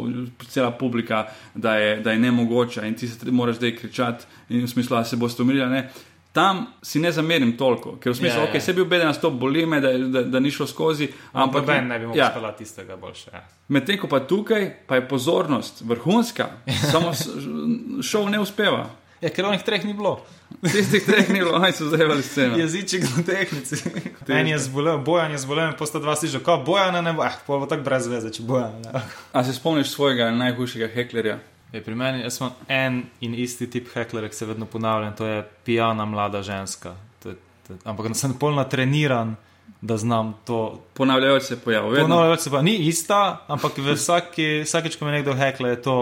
cela publika, da je, da je nemogoča in ti se moraš zdaj kričati in v smislu, da se boste umirili. Ne. Tam si ne zamerim toliko, ker v smislu,
Ja,
ja,
ja.
ok, se bil beden stop, boli me, da, da, da ni šlo skozi. Ampak
Ampak ne bi mogel
ja,
ja. tistega boljše. Ja.
Medtem ko pa tukaj pa je pozornost vrhunska, samo šov ne uspeva.
Ja, ker onih treh ni bilo.
Tistih treh ni bilo, oni so zdaj sceno.
Jeziček na tehnici. En je zbolel, bojan je zbolel, in posta dva sliša, kot bojana ne bo, eh, pol bo tako brez veze, če bojana. Ne.
A se spomniš svojega najhujšega heklerja?
Je, pri meni jaz imam en in isti tip heklerja, ki se vedno ponavlja, to je pijana mlada ženska. To, je- to, ampak sem polno treniran, da znam to.
Ponavljajoč se pojav, vedno.
Ponavljajoč se pa ni ista, ampak v vsaki, vsakeč, ko me nekdo hekle, je to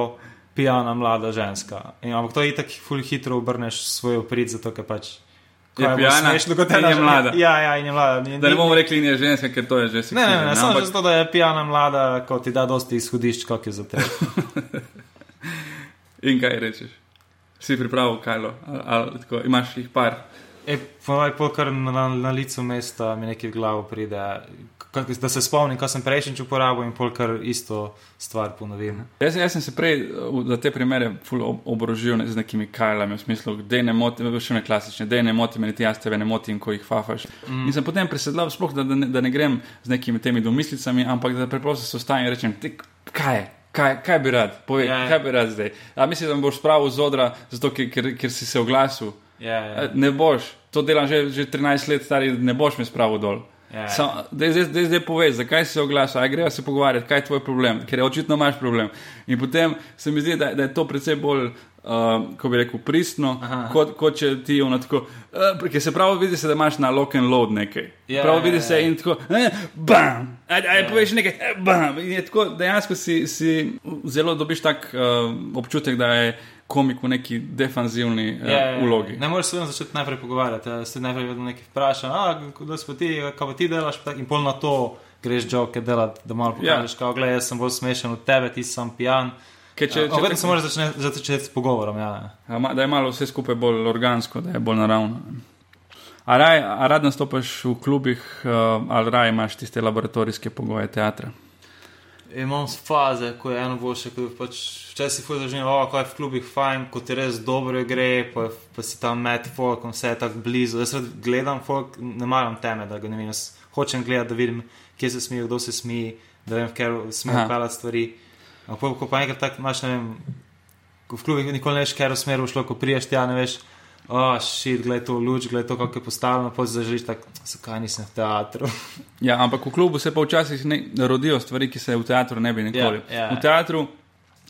pijana mlada ženska. In, ampak to je itak ful hitro obrneš svoj prid, zato ker pač.
Je
bolj
pijana
smešno, kot
je mlada.
Ja, ja, in je mlada. Ni,
Da ne bomo rekli, da je ženska, ker to je že
Ne, ne, ne,
seksizem,
samo
ampak-
zato, da je pijana mlada, ko ti da dosti izhodišč, kako je za te. (laughs)
In kaj rečeš? Si pripravil kajlo, ali, ali tako, imaš jih par.
E, Ponovadi, kar na, na, na licu mesta mi nekaj v glavo pride, ka- da se spomnim, kaj sem prejšnjič uporabil in pol kar isto stvar ponovim.
Jaz, jaz sem se prej uh, za te primere ob- oborožil ne, z nekimi kajlami, v smislu, da ne moti, še ne klasične, da ne moti, me niti jaz tebe ne motim, ko jih fafaš. Mm. In sem potem presedlal, sploh da, da, ne, da ne grem z nekimi temi domislicami, ampak da preprosto se ostanem in rečem, "Ti, kaj je. Kaj, kaj bi rad, povej,
Ja, ja.
kaj bi rad zdaj? A misliš, da me boš spravil z odra, zato ker, ker, ker si se oglasil?
Ja, ja,
Eh, Ne boš, to delam že, že 13 let, stari, ne boš me spravil dol.
Ja, ja.
Dej, zdaj, zdaj, zdaj povej, zakaj si se oglasil, aj greva se pogovarjati, kaj je tvoj problem, ker je očitno imaš problem. In potem se mi zdi, da, da je to predvsej bolj, uh, ko bi rekel, pristno,
Aha.
kot, kot če ti ono tako, uh, ker se pravi, vidi se, da imaš na lock and load nekaj.
Ja,
prav
ja,
vidi
ja.
se in tako, eh, bam, aj, aj poveš nekaj, eh, bam. In je tako, dejansko si, si zelo dobiš tak uh, občutek, da je komik v neki defanzivni uh,
Ja, ja, ja.
vlogi.
Ne moreš se vedno začeti najprej pogovarjati. ja, Se najprej vedno nekaj vpraša, kdo si ti, kaj pa ti delaš, in pol na to greš joke delati, da malo
Ja.
pokažeš, ja. gledaj, jaz sem bolj smešen od tebe, ti sam pijan.
Ker če,
Če, vedno se moraš začne- začeti s pogovorom. Ja.
A ma- Da je malo vse skupaj bolj organsko, da je bolj naravno. A, raj, a rad nastopaš v klubih, uh, ali raj imaš tiste laboratorijske pogoje teatra?
Imam faze, ko je eno boljše, ko je pač včasih fuj zaživim, o, ko je v klubih fajn, ko ti res dobro gre, pa, pa si tam med folkom, vse je tako blizu. Jaz rad gledam folk, ne maram teme, da ga ne vem, jaz hočem gledati, da vidim, kje se smijo, kdo se smije, da vem, ker smijo
Aha.
pelati stvari. Ampak ko pa enkrat tako imaš, ne vem, v klubih nikoli ne veš, ker v smeru šlo, ko priješ tja, ne veš. O, oh, šit, gledaj to luč, gledaj to, kako je postavljeno, pa si zaželiš tako, zakaj nisem v teatru. (laughs)
Ja, ampak v klubu se pa včasih ne, rodijo stvari, ki se v teatru ne bi nikoli.
Ja, ja.
V teatru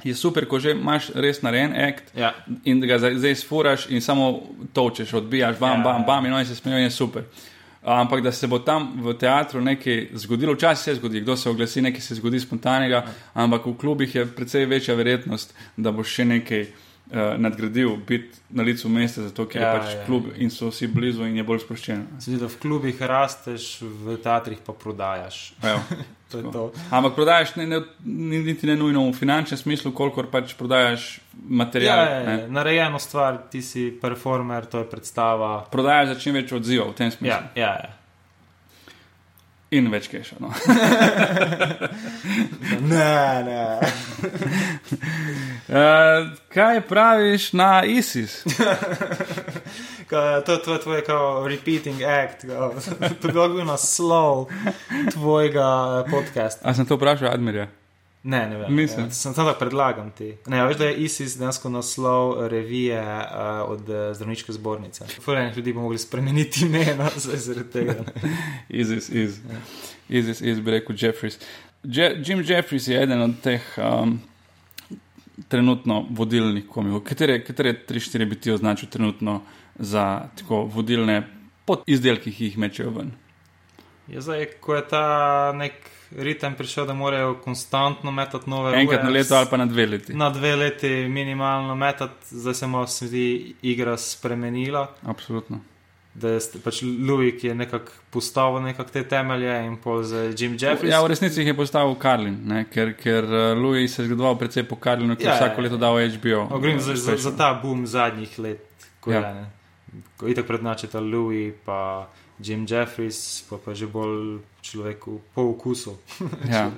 je super, ko že imaš res narejen akt
Ja.
in ga zdaj- sfuraš in samo točeš, odbijaš, bam,
Ja,
bam,
ja.
bam, in oni se smejijo in je super. Ampak da se bo tam v teatru nekaj zgodilo, včasih se zgodi, kdo se oglasi, nekaj se zgodi spontanega, ampak v klubih je precej večja verjetnost, da boš še nekaj uh, nadgradil, biti na licu mesta, zato ker
Ja,
je pač
ja.
klub in so vsi blizu in je bolj sproščen.
Se zdi, da v klubih rasteš, v teatrih pa prodajaš.
Evo. (laughs)
To to.
Ampak prodajaš ne, ne, ni- niti ne nujno v finančnem smislu, kolikor pač prodajaš material.
Ja,
ne.
je, narejeno stvar, ti si performer, to je predstava.
Prodajaš za čim več odzivov v tem smislu.
Ja, ja, ja.
In več keša. No. (laughs)
Ne, ne.
Uh, (laughs) kaj praviš na ISIS? (laughs)
To, je tvoj kao repeating act, to lahko bil naslov tvojega eh, podcasta.
A sem to vprašal, Admirja?
Ne, ne vem.
Mislim.
Ja, sem samo predlagam ti. Ne, veš, da je ISIS dejansko naslov revije uh, od uh, zdravniške zbornice. Fulejnih ljudi bi mogli spremeniti (laughs) imena zdaj zaradi tega. ne.
ISIS, iz. ISIS, iz, bi rekel Jeffries. Je, Jim Jeffries je eden od teh um, trenutno vodilnih komikov. Katere, katere tri, štiri bi ti označil trenutno za tako vodilne pod izdelki, ki jih mečejo ven?
Ja, zdaj, ko je ta nek ritem prišel, da morajo konstantno metati nove
Enkrat
ure,
na leto ali pa na dve leti.
Na dve leti minimalno metati, zdaj se malo se mi zdi igra spremenila.
Absolutno.
Da je pač Louis, ki je nekako postavil nekak te temelje in pol za Jim Jeffries.
Ja, v resnici jih je postavil Karlin, ne? ker, ker uh, Louis se je zgodoval predvsej po Karlinu, ki je
Ja,
vsako
ja,
leto dal HBO.
Grem za, za, za ta boom zadnjih let, ko
Ja.
ja. je ne. Ko itak prednačita Louis, pa Jim Jeffries, pa, pa že bolj človeku po okusu. (laughs)
Ja.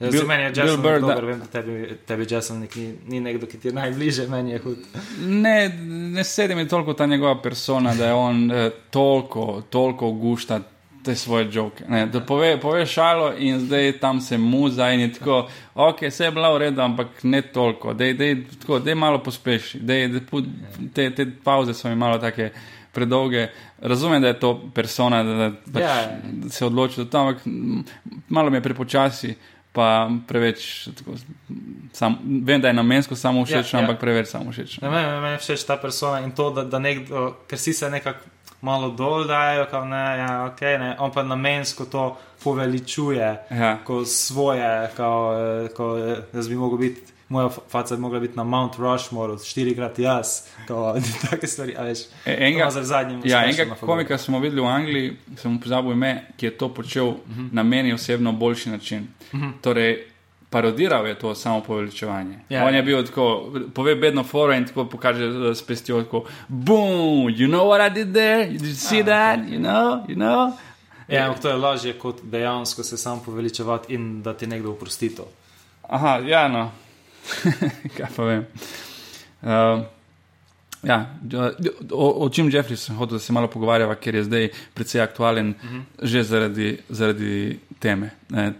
Bill,
Bill-
meni je Jason
Burr, da-
dober, vem, da tebi, tebi Jason nek, ni, ni nekdo, ki ti je najbližje, meni je hud.
Ne, ne sedi mi toliko ta njegova persona, da je on eh, toliko, toliko gušta te svoje joke. Ne, da pove, pove šalo in zdaj tam se muza in je tako, ok, vse je bilo v redu, ampak ne toliko, tako, dej malo pospeši, dej, pu- te, te pauze so mi malo take predolge. Razumem, da je to persona, da, da pač
Ja, ja.
se odloči za to, ampak malo mi je prepočasi. Pa preveč, tako, sam, vem, da je namensko samo všeč,
Ja,
ja,
ja.
ampak preveč samo všeč.
Ne, meni, je všeč ta persona in to, da, da nekdo, ker si se nekako malo dol dajo, kao ne, ja, ok, ne, on pa namensko to poveličuje.
Ja.
Ko svoje, kao, eh, ko, eh, jaz bi mogel biti, moja fa- faca bi mogla biti na Mount Rushmore, štirikrat jaz, kao, (laughs) take stvari, a veš.
E, enega,
za zadnjim.
ja, enega komika smo videli v Angliji, sem mu pozabil ime, ki je to počel uh -huh. na meni osebno boljši način. Uh -huh. Torej, parodiral je to samo poveličevanje.
Ja,
On je
ja.
bil tako, pove bedno foro in tako pokaže eh, s pestjo, tako, boom, you know what I did there, did you see that, you know, you know.
Ja, ampak to je lažje kot dejansko se sam poveličevati in da ti nekdo oprosti to.
Aha, ja, no. (laughs) Kaj pa vem. Uh, ja, o, o čem Jeffrey sem hotel, da se malo pogovarjava, ker je zdaj precej aktualen, uh -huh. že zaradi, zaradi teme. Ne,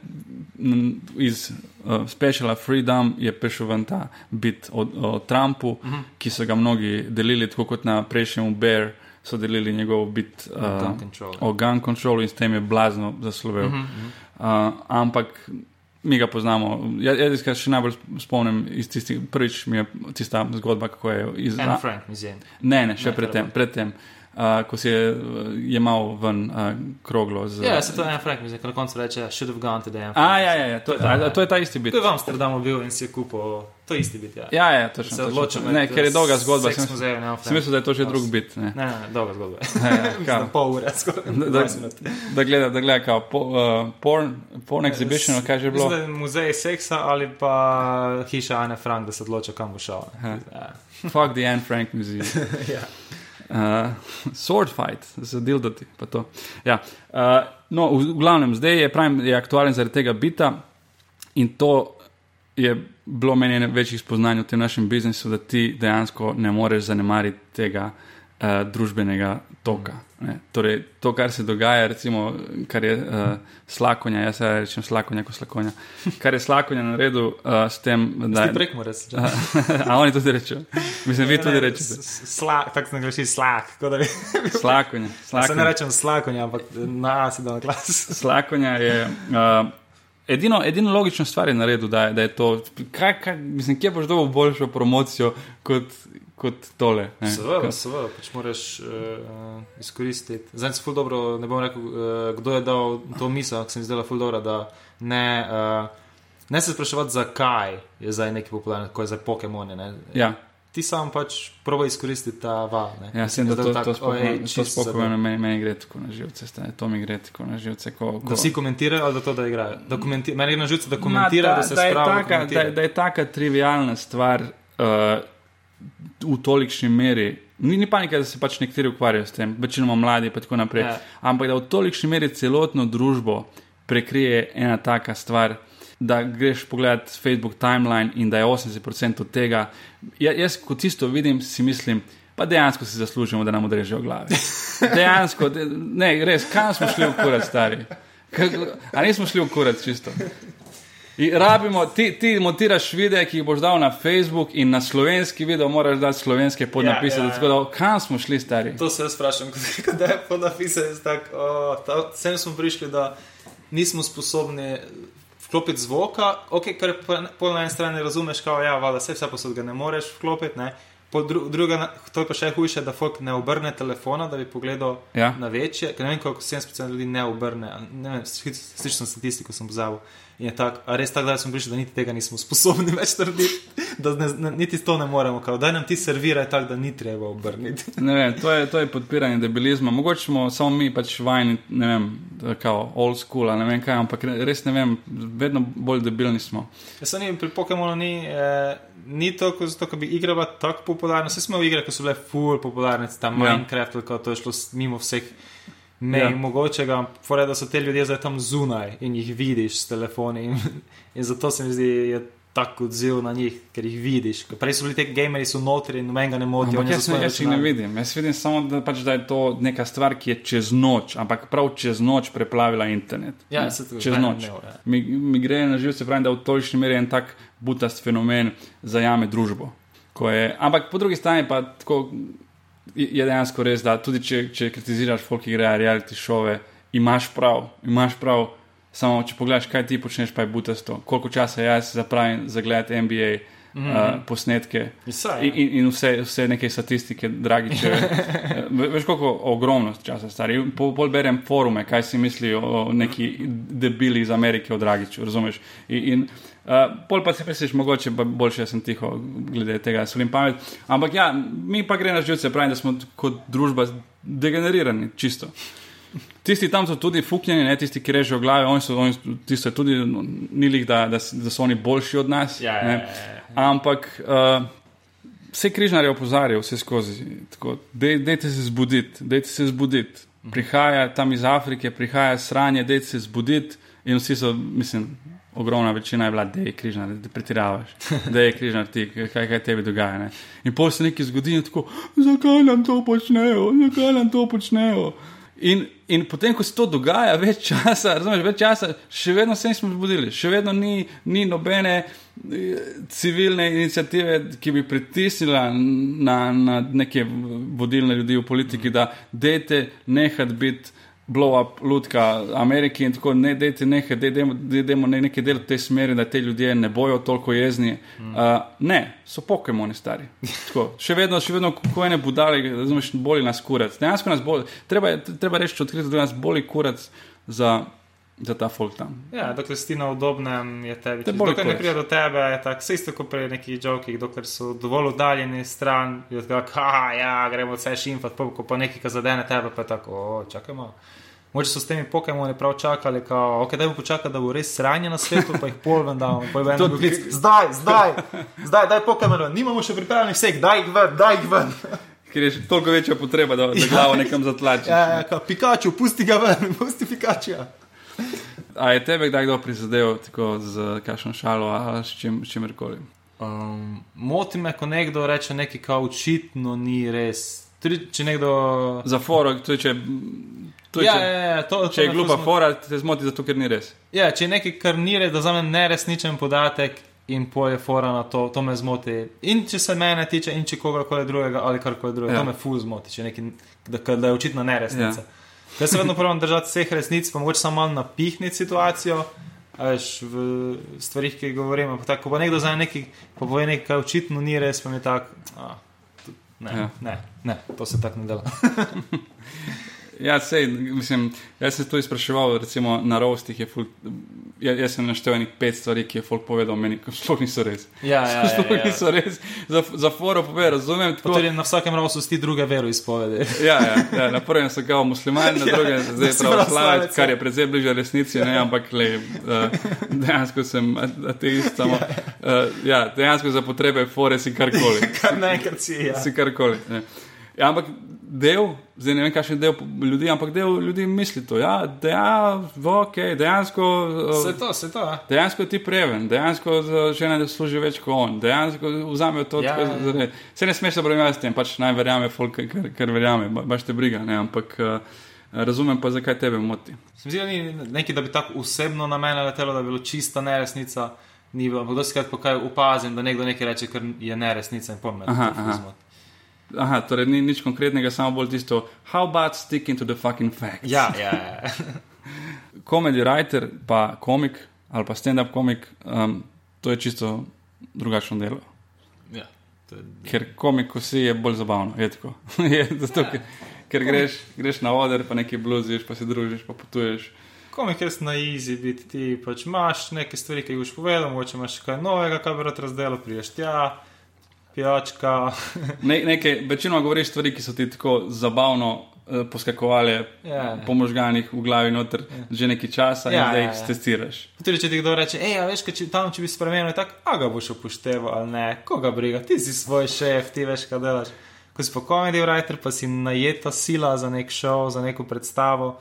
iz uh, Speciala Freedom je prišel ven ta bit o, o Trumpu, uh -huh. ki so ga mnogi delili, tako kot na prejšnjem Bear so delili njegov bit uh,
Gun control.
o gun controlu in s tem je blazno zaslovel. Uh -huh. uh, ampak mi ga poznamo. Ja- Jaz se še najbolj spomnim iz tistih, prvič mi je tista zgodba, kako je iz
Anne Frank, mislim.
Ne, ne, še predtem, predtem uh, ko si je jemal ven uh, kroglo. Z,
Ja, se to je Anne Frank, mislim, na koncu reče, should have gone to the Anne Frank.
A, ja, ja, ja to, a, to je ta isti bit.
To je v Amsterdamu bil in si je kupil, to je isti bit, ja.
Ja, ja, točno.
Se odločil med,
Ne, ker je dolga zgodba. Sem, sem mislil, da je to že drug bit. Ne.
Ne, ne, dolga zgodba. (laughs)
Ja, ja,
pol ure, skoraj.
Da-
20 minut.
da gleda, da gleda kao po, uh, porn, porn exhibition, ali kaj že bilo.
Mislim, muzej seksa ali pa hiša Anne Frank, da se odloča, kam bo šel. Ja.
Fuck the Anne Frank Museum. (laughs)
ja.
Uh, (laughs) sword fight, z dildoti. Ja. Uh, no, v, v glavnem, zdaj je, pravim, je aktualen zaradi tega bita in to je bilo meni ene večjih spoznanj v tem našem biznisu, da ti dejansko ne moreš zanemariti tega uh, družbenega toka. Ne. Torej, to, kar se dogaja, recimo, kar je uh, slakonja, jaz se rečem slakonja, kot slakonja, kar je slakonja naredil uh, s tem, da
Ti prek moraš.
A oni tudi rečejo. Mislim, vi tudi rečete.
Slak, tako se ne greši slak. da bi-
Slakonja. (laughs)
Se ne rečem slakonja, ampak na si dal glas. (laughs)
Slakonja je. Uh, Edino, edino logično stvar je naredil, da, je- da je to. Kaj, kaj, mislim, kje boš dobil boljšo promocijo kot, kot tole? ne?
Seveda, seveda, pač moraš uh, izkoristiti. Zdaj se ful dobro, ne bom rekel, uh, kdo je dal to misel, ki se mi zdela ful dobro, da ne, uh, ne se spraševati, zakaj je zdaj neki popularen, kot je za Pokemone. Ne.
Ja,
Ti sam pač proba izkoristiti ta val. Ne.
ja sem, da to,
tako,
to
zadeva.
meni, meni, gre tako na živce. stane, To mi gre tako na živce. Ko, ko...
Da vsi komentirajo ali da to, da igrajo. Da komenti- Meni gre na živce, da komentirajo, da se
da je
spravijo.
da, da je taka trivialna stvar uh, v tolikšni meri. Ni, ni panika, da se pač nekateri ukvarjajo s tem, večinoma mladi in tako naprej.
Ja.
Ampak da v tolikšni meri celotno družbo prekrije ena taka stvar, da greš pogledat Facebook timeline in da je 80% od tega. Ja, jaz, ko tisto vidim, si mislim. Pa dejansko si zaslužimo, da nam odrežejo glave. (laughs) Dejansko, de, ne, res, kam smo šli v kurat, stari? Kako- A nismo šli v kurat čisto? In rabimo, ti, ti montiraš videe, ki jih boš dal na Facebook, in na slovenski video moraš dati slovenske podnapise.
Ja, ja,
Ja, ja, ja. Kam smo šli, stari?
To se jaz sprašujem, (laughs) kot da je podnapisal, jaz tako, oh, ta- sem smo prišli, da nismo sposobni vklopiti zvoka, ok, kar po- na eni strani razumeš, kao, ja, valjda, vse, vse posod ga ne moreš vklopiti, ne. Pol dru, druga, to je pa še hujše, da folk ne obrne telefona, da bi pogledal
Ja.
na večje, ker ne vem, koliko 70% ljudi ne obrne, ne vem, slišal sem statistiko, sem pozabil. In je tako, a res tako, da smo prišli, da niti tega nismo sposobni (laughs) več narediti, da ne, ne, niti to ne moremo, kao, daj nam ti serviraj tako, da ni treba obrniti. (laughs)
Ne vem, to, je, to je podpiranje debilizma. Mogoče smo samo mi pač vajeni, ne vem, kao old school, ne vem kaj, ampak re- res ne vem, vedno bolj debilni smo.
Jaz sem pri Pokémonu ni, eh, ni toliko zato, ker bi igra bila tako popularna. Vse smo igre, ki so bile full popularne, ta
Ja.
Minecraft, kako to je šlo mimo vseh mej
Ja.
ja. mogočega. Fore, da so te ljudje zdaj tam zunaj in jih vidiš s telefoni. In, in zato se mi zdi, je tako odziv na njih, ker jih vidiš. Prej so bili ti gameri, so notri in noben ga ne motijo.
Ampak jaz, ne- jaz jih ne vidim. Jaz vidim samo, da, pač, da je to neka stvar, ki je čez noč, ampak prav čez noč preplavila internet.
Ja,
Ne,
se to
čez
ne-
noč.
ne, ja.
Mi, mi gre na živce, pravim, da v tolikšni meri en tak butast fenomen zajame družbo. Je, ampak po drugi strani pa tako je dejansko res, da tudi če, če kritiziraš folk, ki grejo reality šove, imaš prav, imaš prav. Samo če pogledaš, kaj ti počneš, pa je butasto. Koliko časa jaz zapravim za gledati NBA mm -hmm. uh, posnetke,
Ja, saj,
In, in, in vse, vse neke statistike, dragi če. (laughs) Veš, koliko ogromno časa stari. Pol, pol berem forume, kaj si mislijo o neki debili iz Amerike o Dragiču, razumeš? In, in uh, pol pa si misliš, mogoče pa boljše, da sem tiho glede tega, solim pamet. Ampak ja, mi pa gre na živce, pravim, da smo kot družba degenerirani, čisto. Tisti tam so tudi fuknjeni, ne tisti, ki režejo glave, oni so, oni, je tudi no, nilih, da, da, da so oni boljši od nas.
Ja, ja, ja, ja.
Ampak uh, vse križnare opozarjajo, vse skozi. Tako, dej, dejte se zbuditi, dejte se zbuditi. Prihaja tam iz Afrike, prihaja sranje, dejte se zbuditi. In vsi so, mislim, ogromna večina je bila, da je križnar, da pretiravaš, da je križnar ti, kaj, kaj tebi dogaja. Ne? In pol se nekaj zgodi in tako, zakaj nam to počnejo, zakaj nam to počnejo. In, in potem, ko se to dogaja, več časa, razumeš, več časa, še vedno se nismo zbudili, še vedno ni, ni nobene eh, civilne inicijative, ki bi pritisnila na, na neke vodilne ljudi v politiki, da dejte nehati biti blow-up lutka Ameriki in tako ne dejte nekaj, dejmo ne, nekaj del v tej smeri, da te ljudje ne bojo toliko jezni. Mm. Uh, ne, so pokemoni stari. Tako, še vedno, še vedno, ko ene budale, razumeš, boli nas kurac. Dejansko nas boli, treba, treba reči odkrito, da nas boli kurac za. Za ta folk tam.
Ja, dokler si na udobnem, je tebi.
Te
dokler ne pride do tebe, je tako, vse isto kot pri nekih jokih, dokler so dovolj oddaljeni stran, je tako, ha, ja, gremo vse šimfat, pa ko pa nekaj ka zadene tebe, pa tako, o, čakaj malo. Moče so s temi Pokemoni prav čakali, kao, ok, dajmo počakati, da bo res sranje na svetu, pa jih pol ven damo, pa je
To-
eno klic. Zdaj, zdaj, zdaj, daj Pokemon, nimamo še pripravljenih vseh, daj jih ven, daj jih ven.
Ker je še toliko večja potreba, da, da glavo nekam zatlači.
Ja, ja, kao, Pikachu, pusti ga ven, (laughs) pusti Pikachuja.
A je tebe kdaj kdo prizadel tako z kakšno šalo ali s čim, čimerkoli?
Um, moti me, ko nekdo reče nekaj, kar očitno ni res. Tudi, če nekdo.
Za foro, to je če. To je,
ja,
če,
ja, ja, to, to
če je
me
glupa
ful
fora, te zmoti zato, ker ni res.
Ja, če je nekaj, kar ni res, da za me neresničen podatek in poje fora na to, to me zmoti. In če se mene tiče, in če kogarkoli drugega ali karkoli drugega,
Ja.
to me ful zmoti, če nekaj, da, da je očitno neresnica.
Ja.
Ja. Jaz se vedno (laughs) pravim držati vseh resnic, pa mogoče samo napihniti situacijo. Veš, v stvarih, ki jih govorimo. Pa tako, ko pa nekdo za nekaj, pa pove nekaj, kar očitno ni res, pa mi je tako. Ne,
ja.
ne, ne, to se tako ne dela. (laughs)
Ja, sej, mislim, jaz sem to izpraševal, recimo na rovstih je ful. Ja, jaz sem naštel enih pet stvari, ki je folk povedal meni, sploh niso res.
Ja, ja, ja, (laughs)
sploh
ja, ja.
niso res. Za, za foro pove, razumem. Tako,
tudi na vsakem rovu sti druge veroizpovedi. (laughs)
ja, ja, ja, na prvem so kao muslimani, na (laughs)
Ja,
drugem zdaj
si
pravoslavec,
pravoslavec,
kar
ja.
je precej bliže resnici, ne, ampak le, uh, dejansko sem ateist. Samo, uh, ja, dejansko za potrebe fore si karkoli.
Kar naenkrat si. Ja.
si karkoli. ne. Ja, ampak del, zdaj ne vem, kakšen del ljudi, ampak del ljudi misli to. Ja, deja, okay, dejansko.
Se
uh,
to, se to. Ja.
Dejansko ti preven, dejansko žena ne služi več kot on, dejansko vzamejo to,
Ja,
ja,
ja, ja.
se ne smeš obremenjati s tem, pač naj verjame, folk, ker, ker verjame, ba- baš te briga, ne, ampak uh, razumem pa, zakaj tebe moti.
Se mi zdi, da ni nekaj, da bi tako osebno na mene letelo, da bi bilo čista neresnica. Ni bilo, ampak dosti krat, ko kaj opazim, da nekdo nekaj reče, kar je neresnica in pomeni.
Aha, torej ni nič konkretnega, samo bolj tisto, how about sticking to the fucking facts.
Ja, ja, ja. (laughs)
Comedy writer, pa komik ali pa stand-up komik, um, to je čisto drugačno delo.
ja. to je-
Ker komik, ko si je bolj zabavno, je tako. (laughs) je, zato, ker, ker greš, greš na oder, pa nekaj bluziš, pa se družiš, pa potuješ.
Komik res na easy biti, ti pač imaš neke stvari, ki jih boš povedal, mogoče imaš kaj novega, kar bi rad razdelil, priješ tja, pijačka. (laughs)
Ne, nekaj, večinoma govoriš stvari, ki so ti tako zabavno uh, poskakovale
Ja.
po možganih v glavi noter že nekaj časa
Ja,
in zdaj
ja,
jih
ja.
testiraš.
Tudi če ti kdo reče, hej, a veš, če, tam če bi spremenil, tako, a ga boš upošteval ali ne, koga briga, ti si svoj šef, ti veš, kaj delaš. Ko si pa comedy writer, pa si najeta sila za nek šov, za neko predstavo.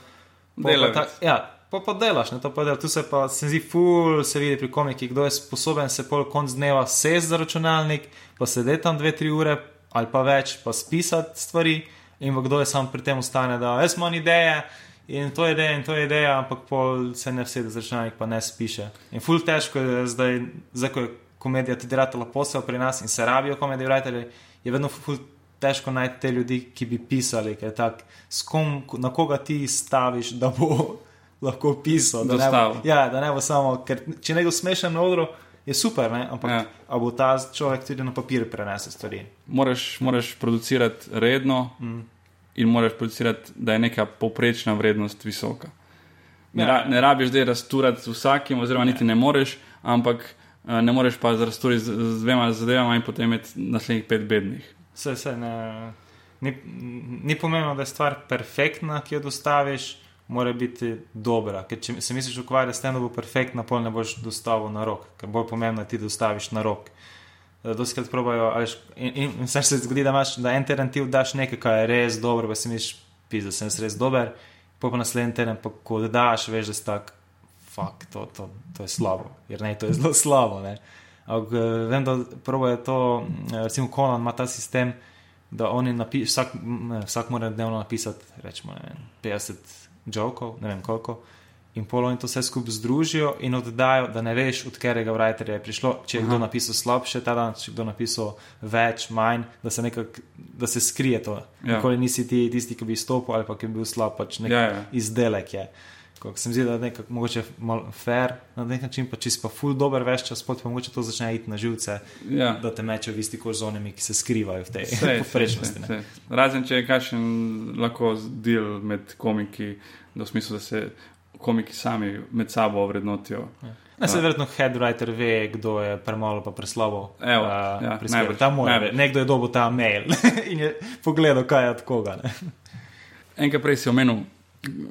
Delavec.
tak- Ja, pa, pa delaš, ne to pa delaš. Tu se pa se zdi ful, se vidi pri komikih, kdo je sposoben se pol konc dneva sesti za računalnik, pa sedeti tam dve, tri ure ali pa več, pa spisati stvari in kdo je sam pri tem ustane, da jaz imam ideje. In to je ideja, in to je ideja, ampak pol se ne vsede za računalnik, pa ne spiše. In ful težko je zdaj, zdaj ko je komedija tudi ratela posel pri nas in se rabijo komediji writerji, je vedno ful težko najti te ljudi, ki bi pisali, ker tak, kom, na koga ti staviš, da bo lahko pisal. Da ne,
Dostavil.
bo, ja, da ne bo samo, ker če nekdo smešen na odru, je super, ne? ampak
Ja.
ja. a bo ta človek tudi na papir prenese stvari.
Moraš, moraš producirati redno mm. in moraš producirati, da je neka povprečna vrednost visoka. Ne,
Ja.
ra, ne rabiš zdaj razturati z vsakim, oziroma niti ne moreš, ampak uh, ne moreš pa razturiti z, z dvema zadevama in potem imeti naslednjih pet bednih.
Vse, vse ne. ni, ni pomembno, da je stvar perfektna, ki jo dostaviš, mora biti dobra. Ker če se misliš ukvarjati s tem, da bo perfektna, pol ne boš dostavil na rok, ker bolj pomembno je, da ti dostaviš na rok. Doskrat probajo, ališ, in, in, in se zgodi, da, imaš, da en teden ti vdaš nekaj, kar je res dobro, pa si misliš, da sem res dober, pa pa naslednji teden, pa ko daš, veš, da si tak, fuck, to, to, to je slabo, jer ne, to je zelo (laughs) slabo. Ampak vem, da probajo to, recimo, Konan ima ta sistem, da oni napišajo, vsak, vsak mora dnevno napisati, rečemo, ne, 50 jokov, ne vem koliko in polo in to vse skupaj združijo in oddajo, da ne veš, od katerega writerja je prišlo. Če je Aha. kdo napisal slabše ta dan, če je kdo napisal več, manj, da se, nekak, da se skrije to. Ja. Nikoli nisi ti tisti, ki bi stopil ali pa ki bi bil slab, pač nek ja, ja. izdelek je. Ko se mi zdi, da je nekako mogoče malo fair na nek način, pa če si pa ful dober veš čas, pa mogoče to začne iti na živce, ja. da te meče v isti kož z onimi, ki se skrivajo v tej poprečnosti.
Razen če je kakšen lahko del med komiki, v smislu, da se komiki sami med sabo vrednotijo.
Ja. Ne, se verjetno headwriter ve, kdo je premalo pa preslabo.
Evo, uh, ja, najbolj,
ta moj, najbolj. Nekdo je dobil ta mail (laughs) in je pogledal, kaj je od koga.
Enkrat prej si omenil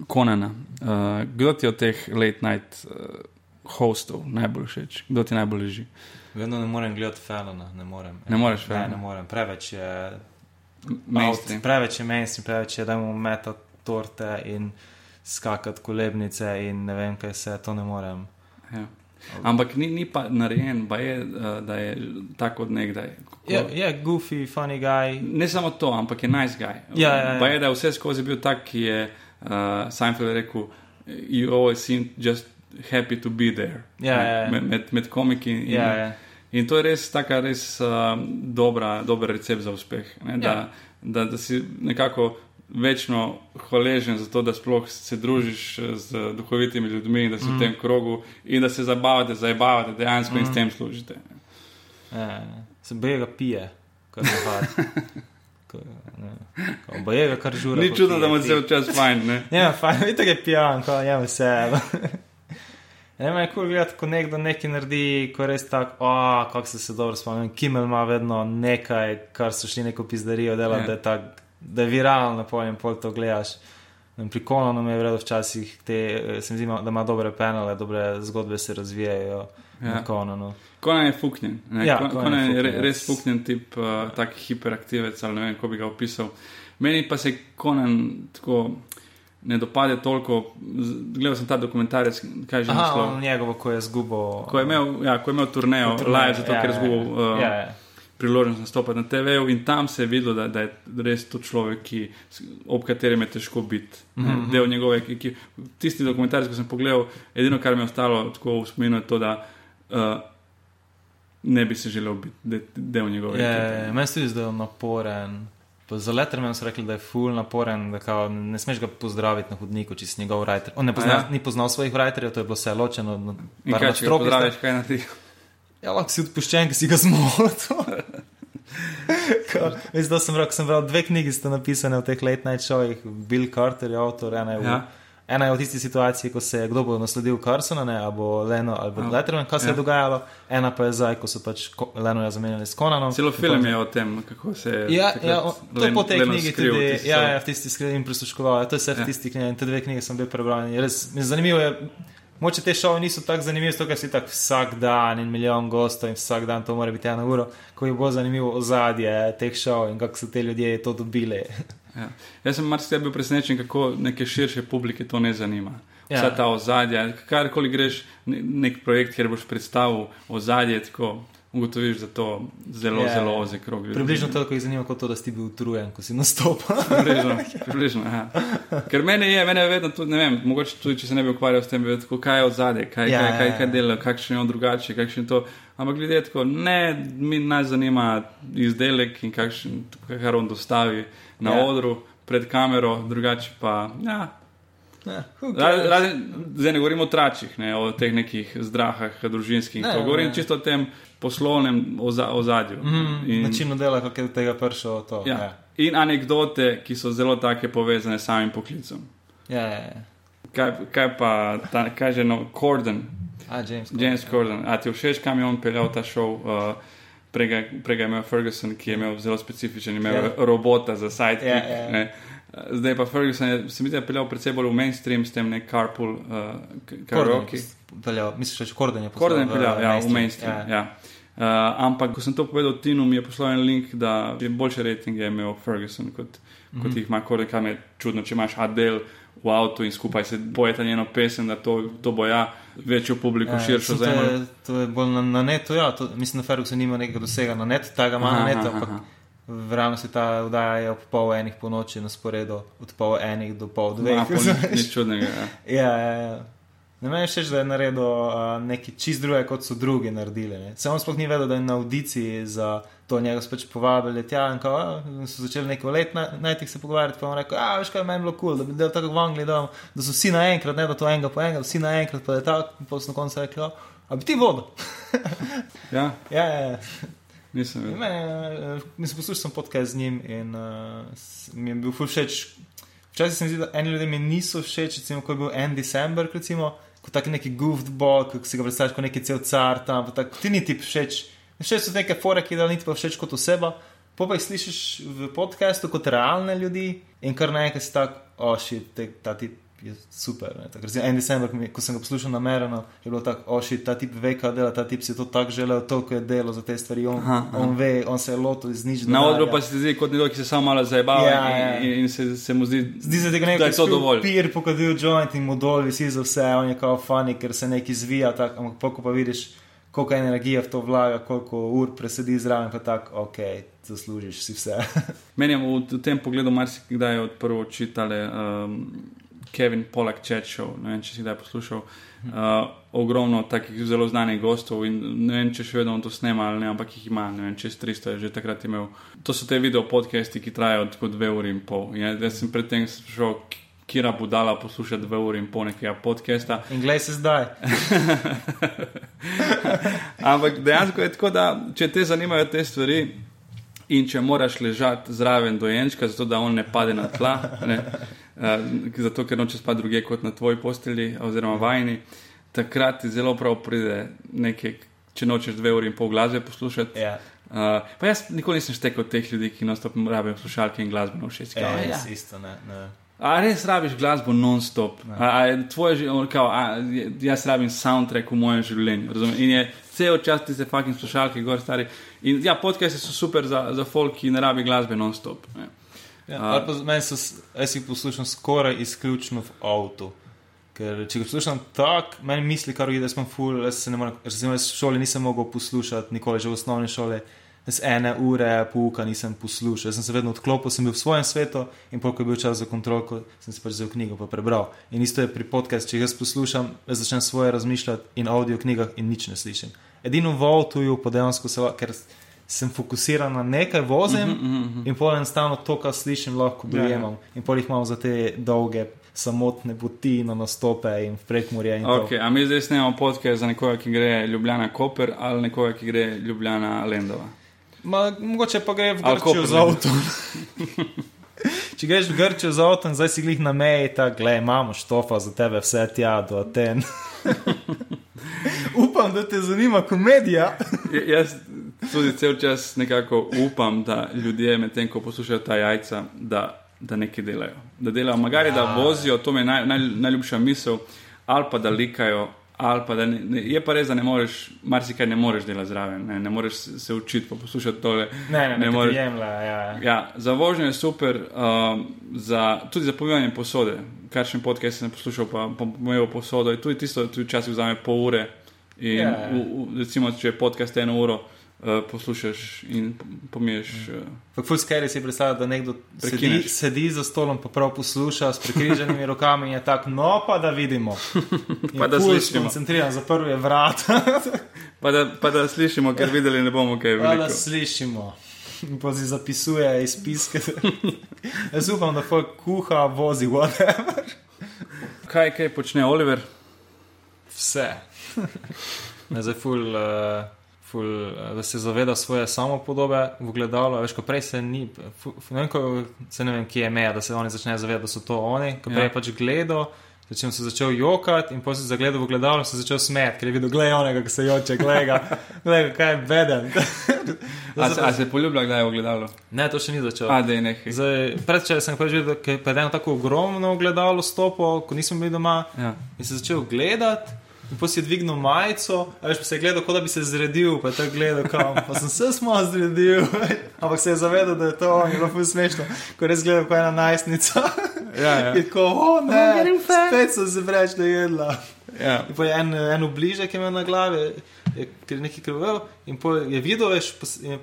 Konana. Uh, kdo ti od teh late night uh, hostov najbolj všeč? Kdo ti najbolj leži?
Vedno ne morem gledati Felona. Ne, morem.
ne moreš
več. Ne, ne morem. Preveč je. Mainstream. Preveč je mainstream, preveč je, da imamo meta torte in skakati kolebnice in ne vem, kaj se to ne morem.
Ja. Ampak ni, ni pa narejen, pa je, uh, da je tako od nekdaj.
Je, ja, je goofy, funny guy.
Ne samo to, ampak je nice guy.
Ja, ja, ja.
Pa je, da je vse skozi bil tak, ki je uh, Seinfeld rekel: You always seem just happy to be there.
Ja, ja, ja.
Med, med, med komiki. In,
ja, ja.
in to je res taka res uh, dobra, dober recept za uspeh. Ne, da, ja. da, da si nekako večno hvaležen za to, da sploh se družiš z duhovitimi ljudmi, da si mm. v tem krogu in da se zabavate, zabavate dejansko mm. in s mm. tem služite.
E, se boje ga pije, kar je hvala. Oboje ga kar žuri.
Ni čudno, da ima cel čas fajn. Ne, (laughs)
ja, fajn, vidite, je pijan, ko je vse. Ne, (laughs) me je kul gledati, ko nekdo nekaj naredi, ko je res tako, oh, kako se se dobro spomnim. Kimel ima vedno nekaj, kar so šli neko pizdarijo delati, yeah. da je tako da je viralno, pojem, pol to gledaš. Pri Kononu je vredno včasih, te, eh, se mi zdi, da ima dobre penale, dobre zgodbe se razvijajo ja. na Kononu.
Konan je fuknjen. Ja, Konan Kon je, je re, res fuknjen tip, uh, tak hiperaktivec ali ne vem, kako bi ga opisal. Meni pa se Konan tako ne dopade toliko. Gledal sem ta dokumentarec, kaj že
imel. Njegovo, ko je zgubo.
Ko je imel, ja, ko je imel turnejo, live, zato ja, ker je ja, zgubil. Uh, ja, ja priložnost nastopati na TV-u in tam se je videlo, da, da je res to človek, ki, ob katerem je težko biti. Mm -hmm. Del njegove, ki, ki, tisti dokumentarci, ki sem pogledal, edino, kar mi je ostalo tako v spominu, je to, da uh, ne bi se želel biti de, del njegove.
Ja, meni se je naporen. Za Letterman so rekli, da je full naporen, da kao, ne smeš ga pozdraviti na hodniku, če si njegov writer. On pozna, ja. ni poznal svojih writerjev, to je bilo vse ločeno.
Kaj, če ga pozdraviš, kaj na tih?
Ja, lahko si odpuščen, ki si ga zmotil. Veš, da sem rekel, sem bral dve knjigi, ste napisane v teh late night showih. Bill Carter je avtor, ena je, ja. v, ena je v tisti situaciji, ko se je kdo bo nasledil Carsona, ne, ali bo Leno ali bo ja. Letterman, kaj se ja. je dogajalo, ena pa je zdaj, ko so pač Leno ja zamenjali s Konanom.
Celo film je o tem, kako se je.
Ja, ja o, to je po tej knjigi tudi. Ja, ja, v tisti skrivni prisluškoval. To je vse v ja. tisti knjigi in te dve knjige sem bil prebral. Res, zanimivo je. Moče te šove niso tako zanimive, zato ker si tako vsak dan in milijon gostov in vsak dan to mora biti ena ura, ko je bolj zanimivo ozadje teh šov in kako so te ljudje to dobili.
ja. Jaz sem marsikaj bil presenečen, kako neke širše publike to ne zanima. Vsa ja. ta ozadja, karkoli greš, nek projekt, kjer boš predstavil ozadje, tako ugotoviš, da to zelo, yeah. zelo ozek krog.
Približno toliko jih zanima, kot to, da si bil utrujen, ko si nastopil. (laughs)
približno, približno, ja. Ker mene je, mene je vedno tudi, ne vem, mogoče tudi, če se ne bi ukvarjal s tem, bi vedel, kaj je od zadaj, kaj, yeah, kaj, kaj, kaj dela, kakšen je on drugače, kakšen je to. Ampak ljudje tako, ne, mi nas zanima izdelek in kakšen, kar on dostavi na yeah. odru, pred kamero, drugače pa, ja, Ja, zdaj ne govorimo o tračih, ne, o teh nekih zdrahah, družinskih. Ne, govorim ne. čisto o tem poslovnem ozadju.
Mm, Načinu dela, kako je do tega prišlo. To,
ja. Ja. In anekdote, ki so zelo take povezane s samim poklicem.
Ja, ja, ja.
Kaj, kaj pa, ta, kaj že no, Corden.
A, James
Corden. James Corden. A ti všeč, kam je on peljal ta šov? Uh, Prej ga prej ga je imel Ferguson, ki je imel zelo specifičen, imel
Ja.
yeah. robota za.
Ja, ja, ja.
ne. Zdaj pa Ferguson je, se mi zdi, peljal predvsej bolj v mainstream s tem, ne carpool, uh, karaoke.
Peljal, misliš, da je Korden je
Korden je
poslal
peljal, ja, v
mainstream.
mainstream. Ja. Uh, ampak, ko sem to povedal Tinu, mi je poslal en link, da je boljše ratinge imel Ferguson kot, mm -hmm. kot jih ima Korden, kam je čudno, če imaš Adel v avtu in skupaj se pojeta njeno pesem, da to, to bo ja večjo publiko, ja, širšo
to,
zemljo.
to je bolj na, na netu, ja. To, mislim, da Ferguson nima nekega dosega na netu, tega ima na
Aha,
netu,
aha,
ampak
aha.
v realnosti ta vdaja je ob pol enih po noči na sporedu, od pol enih do pol dveh.
Nič- (laughs) Nič čudnega. Ja.
Ja, ja, ja. Ne meni všeč, da je naredil uh, nekaj čist druge, kot so drugi naredili. Ne. Se on sploh ni vedel, da je na audiciji za to njega spet povabili tja in ko a, so začeli neko let na, najtih se pogovarjati, pa je rekel, a veš kaj, meni je bilo kul, cool, da bi delal tako v Angliji, da, da so vsi naenkrat, ne da to enega po enega, vsi naenkrat, pa je in pa so na koncu rekli, "A, a bi ti vodil? (laughs)
ja,
ja, ja, ja.
nisem
In
vedel.
Mene, mislim, poslušal sem podcast z njim in uh, mi je bil všeč. Včasih se mi zdi, da eni ljudje mi niso všeč, recimo, ko je bil en december, recimo, kot tak neki goofball, ki si ga predstavljaš kot neki cel car tam, tak, ti ni ti všeč. Všeč so neke fore, ki da niti pa všeč kot oseba. Pa pa jih slišiš v podkastu kot realne ljudi in kar naenkrat si tak, oši, oh, ta tip je super. ne." Tako, recimo, en december, ko ko sem ga poslušal namerno, je bilo tako, oši, ta tip ve, kaj dela, ta tip si to tako želel, toliko je delo za te stvari, on,
Aha, aha.
on ve, on se je lotil iz nič.
Na odru pa se ti zdi kot nekdo, ki se samo malo zabava
Ja, ja.
in, in, in se, se mu zdi,
Zdi se, da je
da
nekdo
je to dovolj.
Pir pokadil joint in mu dol visi za vse, on je kao funny, ker se nekaj zvija, tak, ampak pol, ko pa vidiš, koliko energije v to vlaga, koliko ur presedi zraven, pa tako, ok, zaslužiš si vse. (laughs)
Meni je v, tem pogledu marsikdaj odprl oči tale um, Kevin Polak Show. Ne vem, če si kdaj poslušal. Uh, ogromno takih zelo znanih gostov in ne vem, če še vedno to snema ali ne, ampak jih ima, ne vem, čez 300 je že takrat imel. To so te video podcasti, ki trajajo tako dve uri in pol. Ja, jaz sem predtem sprašal, kira budala posluša dve uri in pol nekega podcasta.
In glej se zdaj. (laughs)
Ampak dejansko je tako, da če te zanimajo te stvari in če moraš ležati zraven dojenčka, zato da on ne pade na tla, ne, uh, zato ker noče spati druge kot na tvoji posteli oziroma vajni, takrat ti zelo prav pride nekaj, če nočeš dve uri in pol glasbe poslušati.
Ja,
Uh, pa jaz nikoli nisem štekel teh ljudi, ki nonstop rabijo slušalke in glasbe na všeč.
ja, ja. isto, ne. ne.
A res rabiš glasbo non-stop? Tvoje življenje, kao, a, jaz rabim soundtrack v mojem življenju. Razumem? In je cel čas ti se fucking slušalke, gor stari. In ja, podcasti so super za, za folk, ki ne rabi glasbe non-stop. ne.
Ja, z- meni so, jaz jih poslušam skoraj izključno v avtu. Ker če ga poslušam tako, meni misli, kar je, da sem full, jaz se ne morem, recimo jaz v šoli nisem mogel poslušati, nikoli že v osnovni šoli, z ene ure pouka nisem poslušal, jaz sem se vedno odklopil, sem bil v svojem svetu in pol, ko je bil čas za kontrolko, sem si pač vzel knjigo pa prebral. In isto je pri podkastu, če jaz poslušam, jaz začnem svoje razmišljati in audio knjigah in nič ne slišim. Edino v avtuju pa dejansko se, ker sem fokusiran na nekaj vozim,
Mhm, mhm, mhm.
In pol enostavno to, kar slišim, lahko
Ja, ja.
dojemam. In pol jih imam za te dolge, samotne poti na nastope in v prekmurje. In.
Okay, a mi zdaj snemamo podcast za nekoga, ki gre Ljubljana Koper ali nekoga, ki gre Ljubljana Lendova.
Ma, mogoče pa gre v Grčijo z avtom. (laughs) Če greš v Grčijo z avtom, zdaj si glih na meji, tako gledaj, imamo štofa za tebe, vse tja do Aten. (laughs) (laughs) Upam, da te zanima komedija.
J- Jaz tudi cel čas nekako upam, da ljudje medtem, ko poslušajo ta jajca, da, da nekaj delajo. Da delajo, magari da vozijo, to mi je naj, naj, najljubša misel, ali pa da likajo. Ali pa da ne, ne, je pa res, da ne moreš, marsikaj ne moreš delati zraven, ne, ne moreš se- učiti, pa poslušati tole.
Ne, ne, ne, ne
moreš-
jemlja. Ja.
Ja, za vožnjo je super, um, za, tudi za pomivanje posode. Kar še en podcast sem poslušal, pa pomival posodo. in Tudi tisto, tudi včasih vzame pol ure. In,
Ja, ja.
v, v, recimo, če je podcast eno uro, poslušaš in pomiješ. Uh,
Fak ful scary si predstavljati, da nekdo sedi, sedi za stolom, pa prav posluša s prekriženimi (laughs) rokami in je tako, no pa da vidimo. (laughs) In
Pa da slišimo.
Skoncentriran, zaprl je vrat, (laughs)
pa, da, pa da slišimo, ker videli ne bomo kaj
pa da slišimo. In pa si zapisuje izpiske. Jaz upam, da folk kuha, vozi, whatever.
Kaj, kaj počne Oliver?
Vse. Zdaj ful, uh, ful, uh, da se zaveda svoje samopodobe v gledalu. Veš, ko prej se ni, ful, ne, vem, ko, se ne vem, kje je meja, da se oni začnejo zavedati, da so to oni. Ko prej
Ja.
pač gledal, Začel sem začel jokati in potem sem zagledal v gledalo, sem začel smeti, ker je videl, gledaj onega, ki se joče, gledaj, (laughs) gledaj, kaj je beden. (laughs)
A se, a se poljublja, kdaj je ogledalo?
Ne, to še ni začel.
A, je nekaj.
Predvčeraj sem pač videl, da je eno tako ogromno ogledalo stopil, ko nisem bil doma
Ja.
in sem začel gledati. Potem si je dvignil majico, a veš, pa se je gledal, kot da bi se zredil, pa je tako gledal, kam. Pa sem se smo zredil, (laughs) ampak se je zavedal, da je to je ful smešno, ko je res gledal kot ena najstnica.
Ja, ja.
In tako, o ne, spet sem se preveč ne jedla.
Ja.
In pa je en, en bližek imel na glavi, je, ker je nekaj krvel in pol je videl, veš, pos- je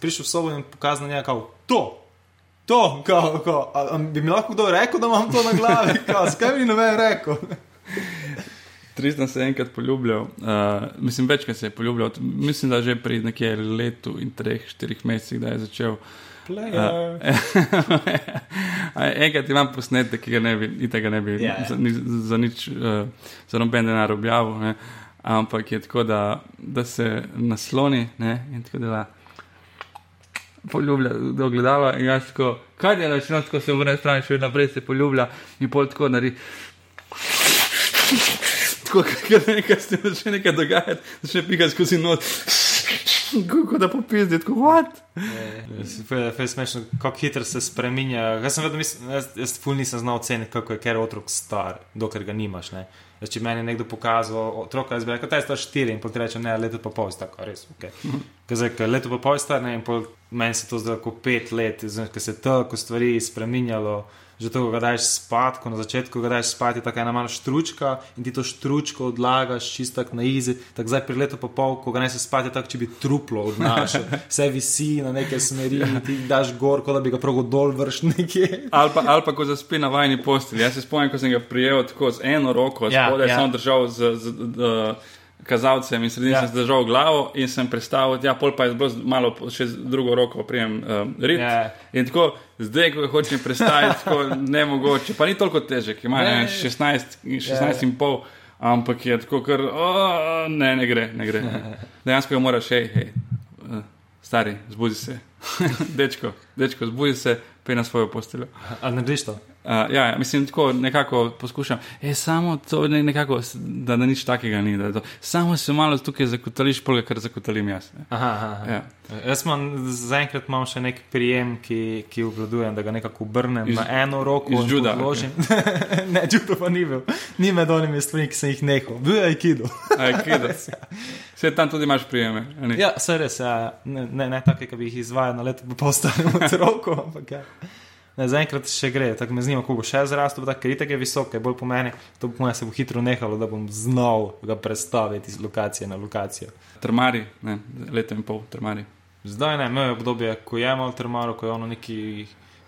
prišel v sobo in pokazal njega, kao, to. To, kao, kao, a, a bi mi lahko kdo rekel, da imam to na glavi, (laughs) kao, zakaj mi ni noben rekel?
Tristan se je enkrat poljubljal, uh, mislim, večkrat se je poljubljal, mislim, da že pri nekje letu in treh, štirih mesecih, da je začel.
Player. (laughs)
A Enkrat imam posnetek, ki ga ne bi, itak ga ne bi
Ja, ja.
za, za nič, uh, za noben denar objavil, ne. ampak je tako, da, da se nasloni ne, in tako dela. Poljublja do gledala in jaz tako, kaj delaš, no tako se vrne stran, še naprej se poljublja in pol tako naredi. Tako, (laughs) ker nekaj se začne nekaj dogajati, začne pikati skozi noč. Kako da popizdi, tako what?
Fej smešno, kako hitro se spremenja. Jaz sem vedno mislil, jaz, jaz ful nisem znal oceniti, kako je ker otrok star, dokler ga nimaš. Ne. Jaz, če meni je nekdo pokazal otroka, jaz bi rekel, da je star štiri in potem reče, ne, leto pa pol, tako res. Okay. Ker zdaj, ker leto pa pol star, ne, in pol, meni se to zdelo kot pet let, zdaj, ker se je toliko stvari spremenjalo. Že to, ko ga daš spat, ko na začetku ga daš spat, je tako ena mala štručka in ti to štručko odlagaš čisto tako na izi. Tako zdaj pri letu pa pol, ko ga ne se spat, je tako, če bi truplo odnašal. (laughs) Vse visi na neke smeri in ti daš gor, kot da bi ga prav dol vrš nekje.
Ali pa, ali pa ko zaspi na vajni postelji. Jaz se spomnim, ko sem ga prijel tako z eno roko,
Ja,
spodaj
ja.
sem držal z, z, z kazalcem in srednji
Ja.
sem zdržal glavo in sem prestavil, ja, pol pa je bilo z- malo še z drugo roko prijem um, rit.
Ja.
In tako, zdaj, ko ga hočem prestaviti, tako (laughs) ne mogoče, pa ni toliko težek, ima
Ne.
ne, 16, 16
Ja.
in pol. Ampak je tako, ker oh, ne, ne gre, ne gre. (laughs) Dejansko ga moraš, hej, hej, eh, stari, zbudi se. (laughs) dečko, dečko, zbudi se, pej na svojo posteljo.
Ali narediš to?
Uh, ja, ja, mislim, tako nekako poskušam. E, samo to, ne, nekako, da, da nič takega ni. Da to, samo se malo tukaj zakotališ, polga, kar zakotalim jaz. Ne.
Aha, aha.
Ja.
Jaz imam zaenkrat imam še nek prijem, ki, ki obvladujem, da ga nekako obrnem
Iz-
na eno roko in
juda,
odložim. (laughs) ne, judo pa ni bil. Ni med onimi stvarmi, ki sem jih nehal. Bil je aikido.
Aj, kida. Vse tam tudi imaš prijeme.
ja, se res, ja. ne, ne, ne take, ki bi jih izvajal na leto, pa postanem (laughs) otroko, ampak ja. Zaenkrat še gre, tako me zanima, kako bo še zrastel, tako ker itak je visok, je bolj po meni, to po mojem se bo hitro nehalo, da bom znal ga predstaviti iz lokacije na lokacijo.
Trmari, ne, leto in pol, trmari.
Zdaj ne, imel je obdobje, ko je imel termaro, ko je ono neki.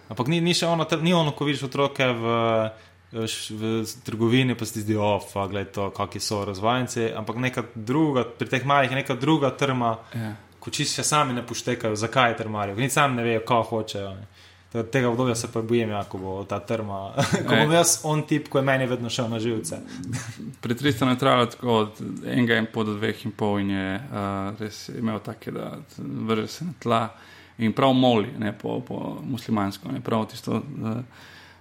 Ampak ni, ni še ono, ni ono, ko vidiš otroke v, v, trgovini, pa si ti zdi, ofa, gledaj to, kakšni so razvajenci. Ampak neka druga, pri teh malih je neka druga trma,
Ja.
ko čisto sami ne poštekajo, zakaj je termarijo, ni sami ne vejo, kaj hočejo. Ne. Tako Tega obdobja se pa bojim, ja, ko bo ta trma, (laughs) ko bom jaz on tip, ko je meni vedno šel na živce. (laughs)
Pri 300 je trajalo tako od enega in pol do dveh in pol in je uh, res imel take, da vrže se na tla in prav moli, ne po, po muslimansko, ne prav tisto. Uh,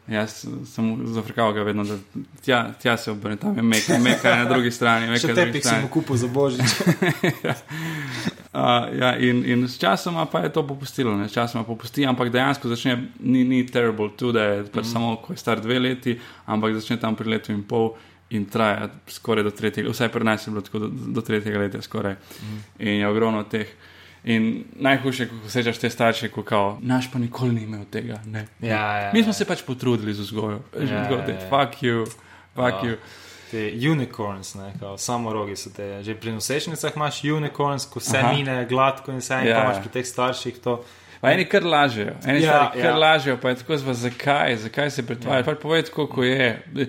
Jaz sem zafrkal ga vedno, da tja, tja se obrne, tam je meka, meka na drugi strani. Meka
Še tepih si
strani.
mu kupil za božič. (laughs)
Uh, ja, in, in s časoma pa je to popustilo, ne, s časoma popusti, ampak dejansko začne, ni, ni terrible, tudi da je pač mm. samo, ko je star dve leti, ampak začne tam pri letu in pol in traja skoraj do tretjega, vsaj pri nas je bilo tako do, do tretjega leta skoraj. Mm. In je ogromno teh. In najhujše, ko srečaš te starše, ko kao, naš pa nikoli ni imel tega. Ne.
Ja, ja,
Mi smo se pač potrudili z vzgojo.
Ja,
Ja,
ja,
ja,
ja.
Fuck you, fuck
Ja.
you.
Te unicorns, ne, kao, samo rogi so te. Že pri nosečnicah imaš unicorns, ko vse
Aha.
mine gladko in vse, in
Ja.
pa imaš pri teh starših to.
Pa eni kar lažejo, eni
Ja,
ja, kar
ja.
ja. lažejo, pa je tako zva, zakaj, zakaj se pretvarjajo.
Ja.
Ja. Povej tako, kako je. Ja.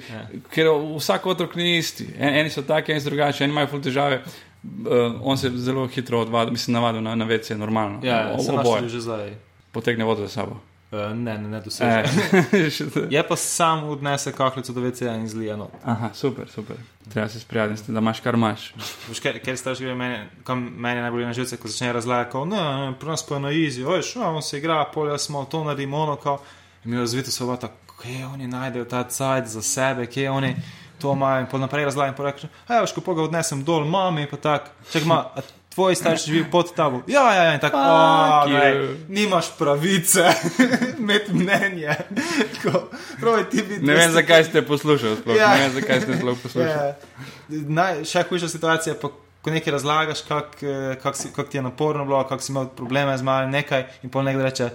Ker vsak otrok ni isti. En, eni so taki, eni so drugačni, eni imajo ful težave. Uh, on se zelo hitro odvadi, mislim, navadil na, na vece, normalno.
Ja, se
oboje. Potegne vodo za sabo.
Uh, ne, ne, ne doseže. (laughs)
E,
Je pa sam odnese kahlico do WC-ja in zlija not.
Aha, super, super. Treba se sprijazniti, da imaš kar imaš.
Veš, ker, ker starši gre meni, kam meni najbolj na živce, ko začne razlagati, ne, pri nas pa je na izi, veš, no, on se igra, polja smo, to naredimo, ono, kao. In mi razvito se oba tako, kje oni najdejo ta cajt za sebe, kje oni to imajo in naprej razlagam. Pa rečem, hej, ko pa ga odnesem dol, mami pa tak, čak ma. Tvoj starš živi pod tabo. Ja, ja, ja, in tako.
You.
nimaš pravice (laughs) imeti mnenje. (laughs) Tako, pravi, ti bi
Ne vem, zakaj ste poslušali. Sploh.
Ja.
Ne vem, zakaj ste sploh poslušali.
Ja. Naj, še hujša situacija pa, ko nekaj razlagaš, kako kak si- kako ti je naporno bilo, kako si imel probleme z malim nekaj in pol nekdo reče,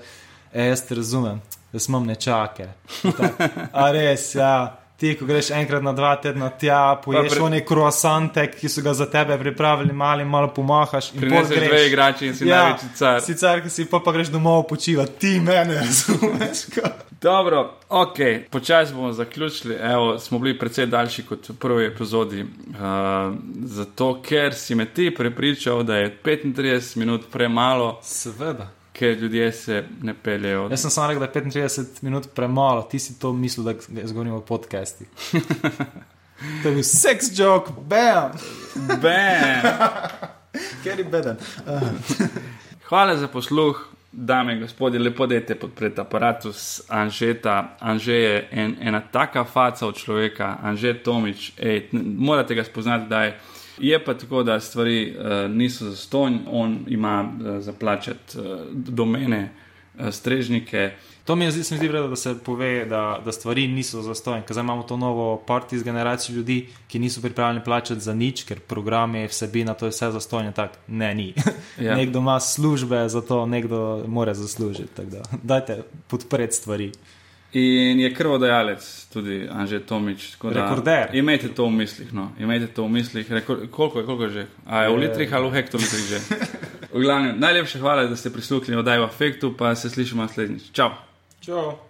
e, jaz te razumem, jaz imam nečake. (laughs) Tak, A res, ja. Ti, ko greš enkrat na dva tedna tja, poješ
pre-
pre... one kroasante, ki so ga za tebe pripravili, mali, malo pomahaš. in pol
Prineseš
greš.
dve igrači in si
Ja,
največji car.
Si car, ki si pa, pa greš domov počivati, ti mene razumeš. ko-
Dobro, ok, počasi bomo zaključili. Evo, smo bili precej daljši kot v prvi epizodi. Uh, zato, ker si me ti prepričal, da je 35 minut premalo,
Seveda.
Ker ljudje se ne peljejo.
Jaz sem samo rekel, da je 35 minut premalo, ti si to mislil, da jaz govorim o podcasti. (laughs) to je bil seks joke, bam,
Bam!
ker je beden.
Hvala za posluh, dame in gospodje, lepo dajte podpreti aparatus Anžeta. Anže je en, ena taka faca od človeka, Anže Tomič, ej, morate ga spoznati, da je. Je pa tako, da stvari uh, niso zastonj, on ima uh, za plačati uh, domene, uh, strežnike.
To mi je zdi, mi zdi vredno, da se pove, da, da stvari niso zastojne, ker zdaj imamo to novo parti z generacijo ljudi, ki niso pripravljeni plačati za nič, ker program je vsebina, to je vse zastojne, tako ne, ni. (laughs)
Ja.
Nekdo ima službe, zato nekdo mora zaslužiti. Da, dajte podpreti stvari.
In je krvodajalec, tudi Anže Tomič.
Rekorder.
Imejte to v mislih. No. Imejte to v mislih. Rekor, koliko je, koliko je že? A je v litrih ali v hektolitrih že? V glavnem, najlepša hvala, da ste prisluhnili oddaji v afektu, pa se slišimo naslednjič. Čau!
Čau.